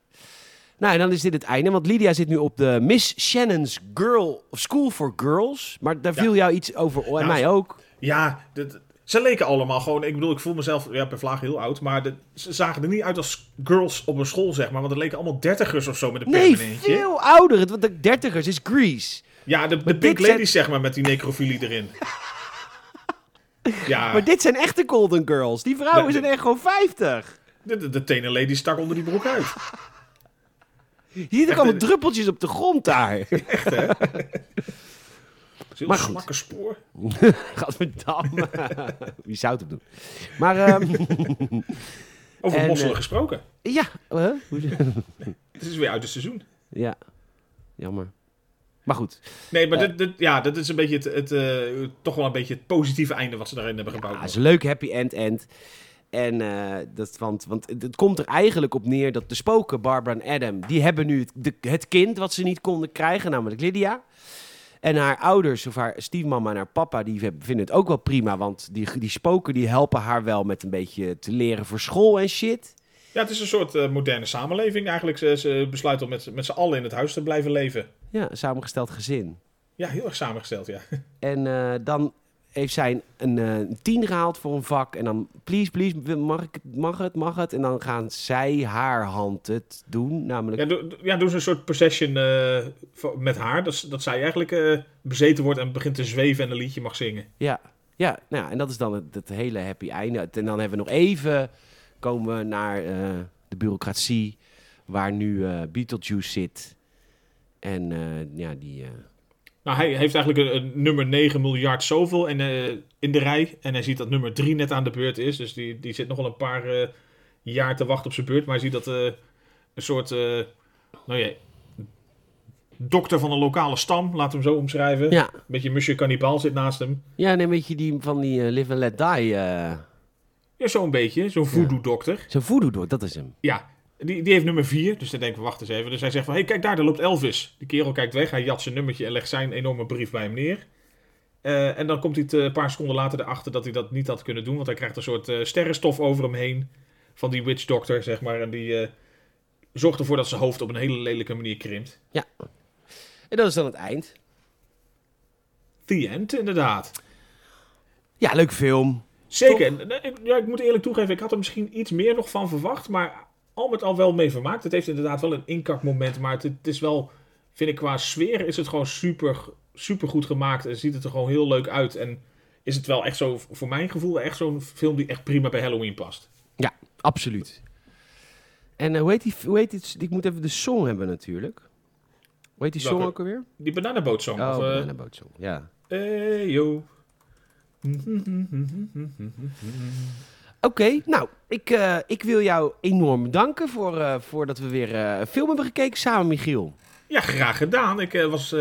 Nou, en dan is dit het einde, want Lydia zit nu op de Miss Shannon's Girl School for Girls. Maar daar Ja. viel jou iets over, en Ja, mij ook. Ja, dit- ze leken allemaal gewoon. Ik bedoel, ik voel mezelf ja, per vlaag heel oud. Maar de- ze zagen er niet uit als girls op een school, zeg maar. Want het leken allemaal dertigers of zo met een Nee, permanentje. veel ouder. Want de dertigers is Grease. Ja, de, de Pink zijn- Ladies, zeg maar, met die necrofilie erin. ja, Maar dit zijn echte Golden Girls. Die vrouwen Nee, zijn echt gewoon 50. de, de, de tenen lady stak onder die broek uit. Hier zitten Echt, allemaal eh, druppeltjes op de grond daar. Echt, hè? Maar goed. zwakke spoor. Gadverdamme. Wie zou het op doen? Maar, ehm, Over En, mosselen eh, gesproken. ja. huh? Hoe- Het is weer uit het seizoen. ja. Jammer. Maar goed. Nee, maar Ja. dit, dit, ja, dat is een beetje het, het, eh, toch wel een beetje het positieve einde wat ze daarin hebben gebouwd. Ja, het is een leuk happy end end. En eh, dat, want, want het, komt er eigenlijk op neer dat de spoken, Barbara en Adam, die hebben nu het, de, het kind wat ze niet konden krijgen, namelijk Lydia. En haar ouders, of haar stiefmama en haar papa, die vinden het ook wel prima. Want die, die spoken die helpen haar wel met een beetje te leren voor school en shit. Ja, het is een soort eh, moderne samenleving eigenlijk. Ze, ze besluiten om met, met z'n allen in het huis te blijven leven. Ja, een samengesteld gezin. Ja, heel erg samengesteld, ja. En eh, dan heeft zij een, een, eh, tien gehaald voor een vak. En dan, please, please, mag, ik, het, mag het, mag het? En dan gaan zij haar hand het doen. Namelijk, Ja, doe, ja, doen ze een soort possession eh, met haar. Dat, dat zij eigenlijk eh, bezeten wordt en begint te zweven en een liedje mag zingen. ja, ja, nou ja, en dat is dan het, het hele happy einde. En dan hebben we nog even, komen we naar de bureaucratie, waar nu Beetlejuice zit. En ja, die... Nou, hij heeft eigenlijk een, een nummer 9 miljard zoveel en, eh, in de rij. En hij ziet dat nummer 3 net aan de beurt is. Dus die, die zit nog wel een paar eh, jaar te wachten op zijn beurt. Maar hij ziet dat eh, een soort, nou ja, dokter van een lokale stam, we hem zo omschrijven. ja. Een beetje Monsieur Cannibal zit naast hem. ja, en een beetje die van die Live and Let Die. Ja, zo'n beetje, zo'n voodoo-dokter. Zo'n voodoo door, dat is hem. Ja, die, die heeft nummer 4. Dus dan denken we, wacht eens even. Dus hij zegt van, hé, hey, kijk daar, daar loopt Elvis. Die kerel kijkt weg, hij jat zijn nummertje en legt zijn enorme brief bij hem neer. Eh, en dan komt hij een paar seconden later erachter dat hij dat niet had kunnen doen. Want hij krijgt een soort eh, sterrenstof over hem heen. Van die witch doctor, zeg maar. En die eh, zorgt ervoor dat zijn hoofd op een hele lelijke manier krimpt. En dat is dan het eind. The end, inderdaad. Ja, leuke film. Zeker. Ja, ik moet eerlijk toegeven, ik had er misschien iets meer nog van verwacht. Maar al met al wel mee vermaakt. Het heeft inderdaad wel een inkakmoment. Maar het, het is wel, vind ik qua sfeer, is het gewoon super, super goed gemaakt. En ziet het er gewoon heel leuk uit. En is het wel echt zo, voor mijn gevoel, echt zo'n film die echt prima bij Halloween past. Ja, absoluut. En eh, hoe heet die, hoe heet die, ik moet even de song hebben natuurlijk. Hoe heet die song ook alweer? Die bananenbootsong. Oh, of, eh, Banana Boat Song, ja. hey, yo. Oké, nou, ik, eh, ik wil jou enorm bedanken voor, eh, voor dat we weer eh, een film hebben gekeken samen, Michiel. Ja, graag gedaan. Ik was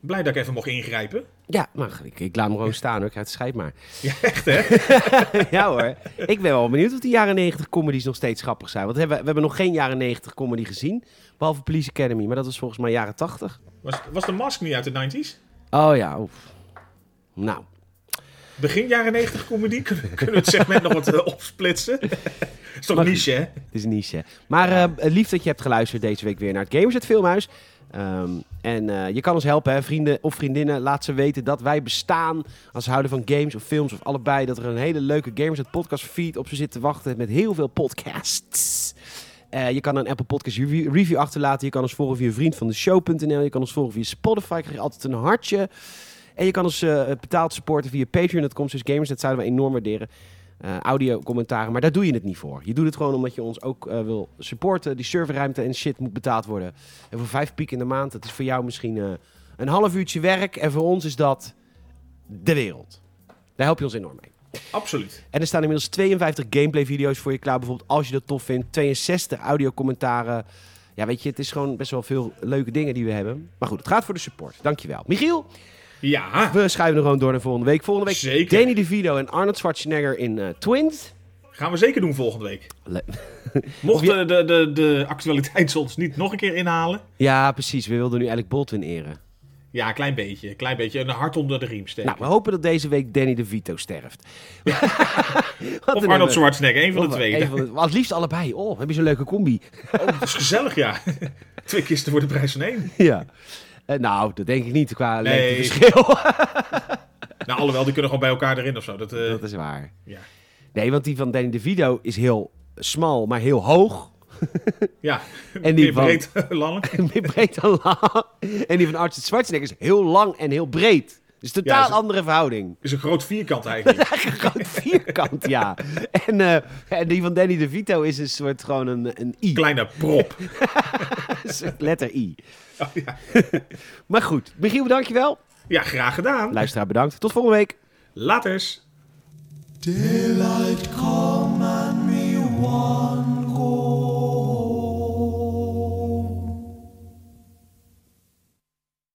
blij dat ik even mocht ingrijpen. Ja, maar ik, ik laat hem gewoon staan hoor. Ik ga het scheid maar. Ja, echt hè? ja hoor. Ik ben wel benieuwd of die jaren 90 comedies nog steeds grappig zijn. Want we hebben, we hebben nog geen jaren 90 comedy gezien. Behalve Police Academy. Maar dat was volgens mij jaren 80. Was, was de mask niet uit de 90s? Oh ja, oef. Nou, Begin jaren 90 comedy? Kunnen kunnen we het segment nog wat eh, opsplitsen? is toch niche, hè? het is niche. Maar eh, lief dat je hebt geluisterd deze week weer naar het Gamers het Filmhuis. Ehm, en eh, je kan ons helpen, hè, vrienden of vriendinnen. Laat ze weten dat wij bestaan. Als ze houden van games of films of allebei. Dat er een hele leuke Gamers het podcast feed op ze zit te wachten. Met heel veel podcasts. Je kan een Apple Podcast review, review achterlaten. Je kan ons volgen via vriend van de show.nl. Je kan ons volgen via Spotify. Krijg je altijd een hartje. En je kan ons eh, betaald supporten via Patreon.com. Dus Gamers, dat zouden we enorm waarderen. Eh, audio, commentaren. Maar daar doe je het niet voor. Je doet het gewoon omdat je ons ook eh, wil supporten. Die serverruimte en shit moet betaald worden. En voor vijf piek in de maand, dat is voor jou misschien een half uurtje werk. En voor ons is dat de wereld. Daar help je ons enorm mee. Absoluut. En er staan inmiddels 52 gameplay video's voor je klaar. Bijvoorbeeld als je dat tof vindt. 62 audio commentaren. Ja, weet je, het is gewoon best wel veel leuke dingen die we hebben. Maar goed, het gaat voor de support. Dankjewel. Michiel, Ja, we schuiven er gewoon door naar volgende week. Volgende week Zeker. Danny DeVito en Arnold Schwarzenegger in eh, Twins. gaan we zeker doen volgende week. Le- Mocht je- de, de, de, actualiteit ons niet nog een keer inhalen. Ja, precies. We wilden nu eigenlijk Baldwin eren. Ja, een klein beetje. Een klein beetje. Een hart onder de riem steken. Nou, we hopen dat deze week Danny DeVito sterft. Of Arnold Schwarzenegger, een van de twee. van de- het liefst allebei. Oh, heb je zo'n leuke combi. Oh, dat is gezellig, ja. Twee kisten voor de prijs van één. ja. Eh, nou, dat denk ik niet qua Nee. lengteverschil. Nou, alhoewel, die kunnen gewoon bij elkaar erin of zo. Dat, eh, dat is waar. ja. Nee, want die van Danny DeVito is heel smal, maar heel hoog. ja, En die meer van- breed lang. Meer breed dan lang. En die van Arnold Schwarzenegger is heel lang en heel breed. Dus totaal Ja, is- andere verhouding. is een groot vierkant eigenlijk. Een groot vierkant, ja. En, eh, en die van Danny DeVito is een soort gewoon een, een I. Kleine prop. Een letter I. Oh, ja. Maar goed, Michiel, dankjewel. ja, graag gedaan. Luisteraar, bedankt. Tot volgende week. Laters. Daylight come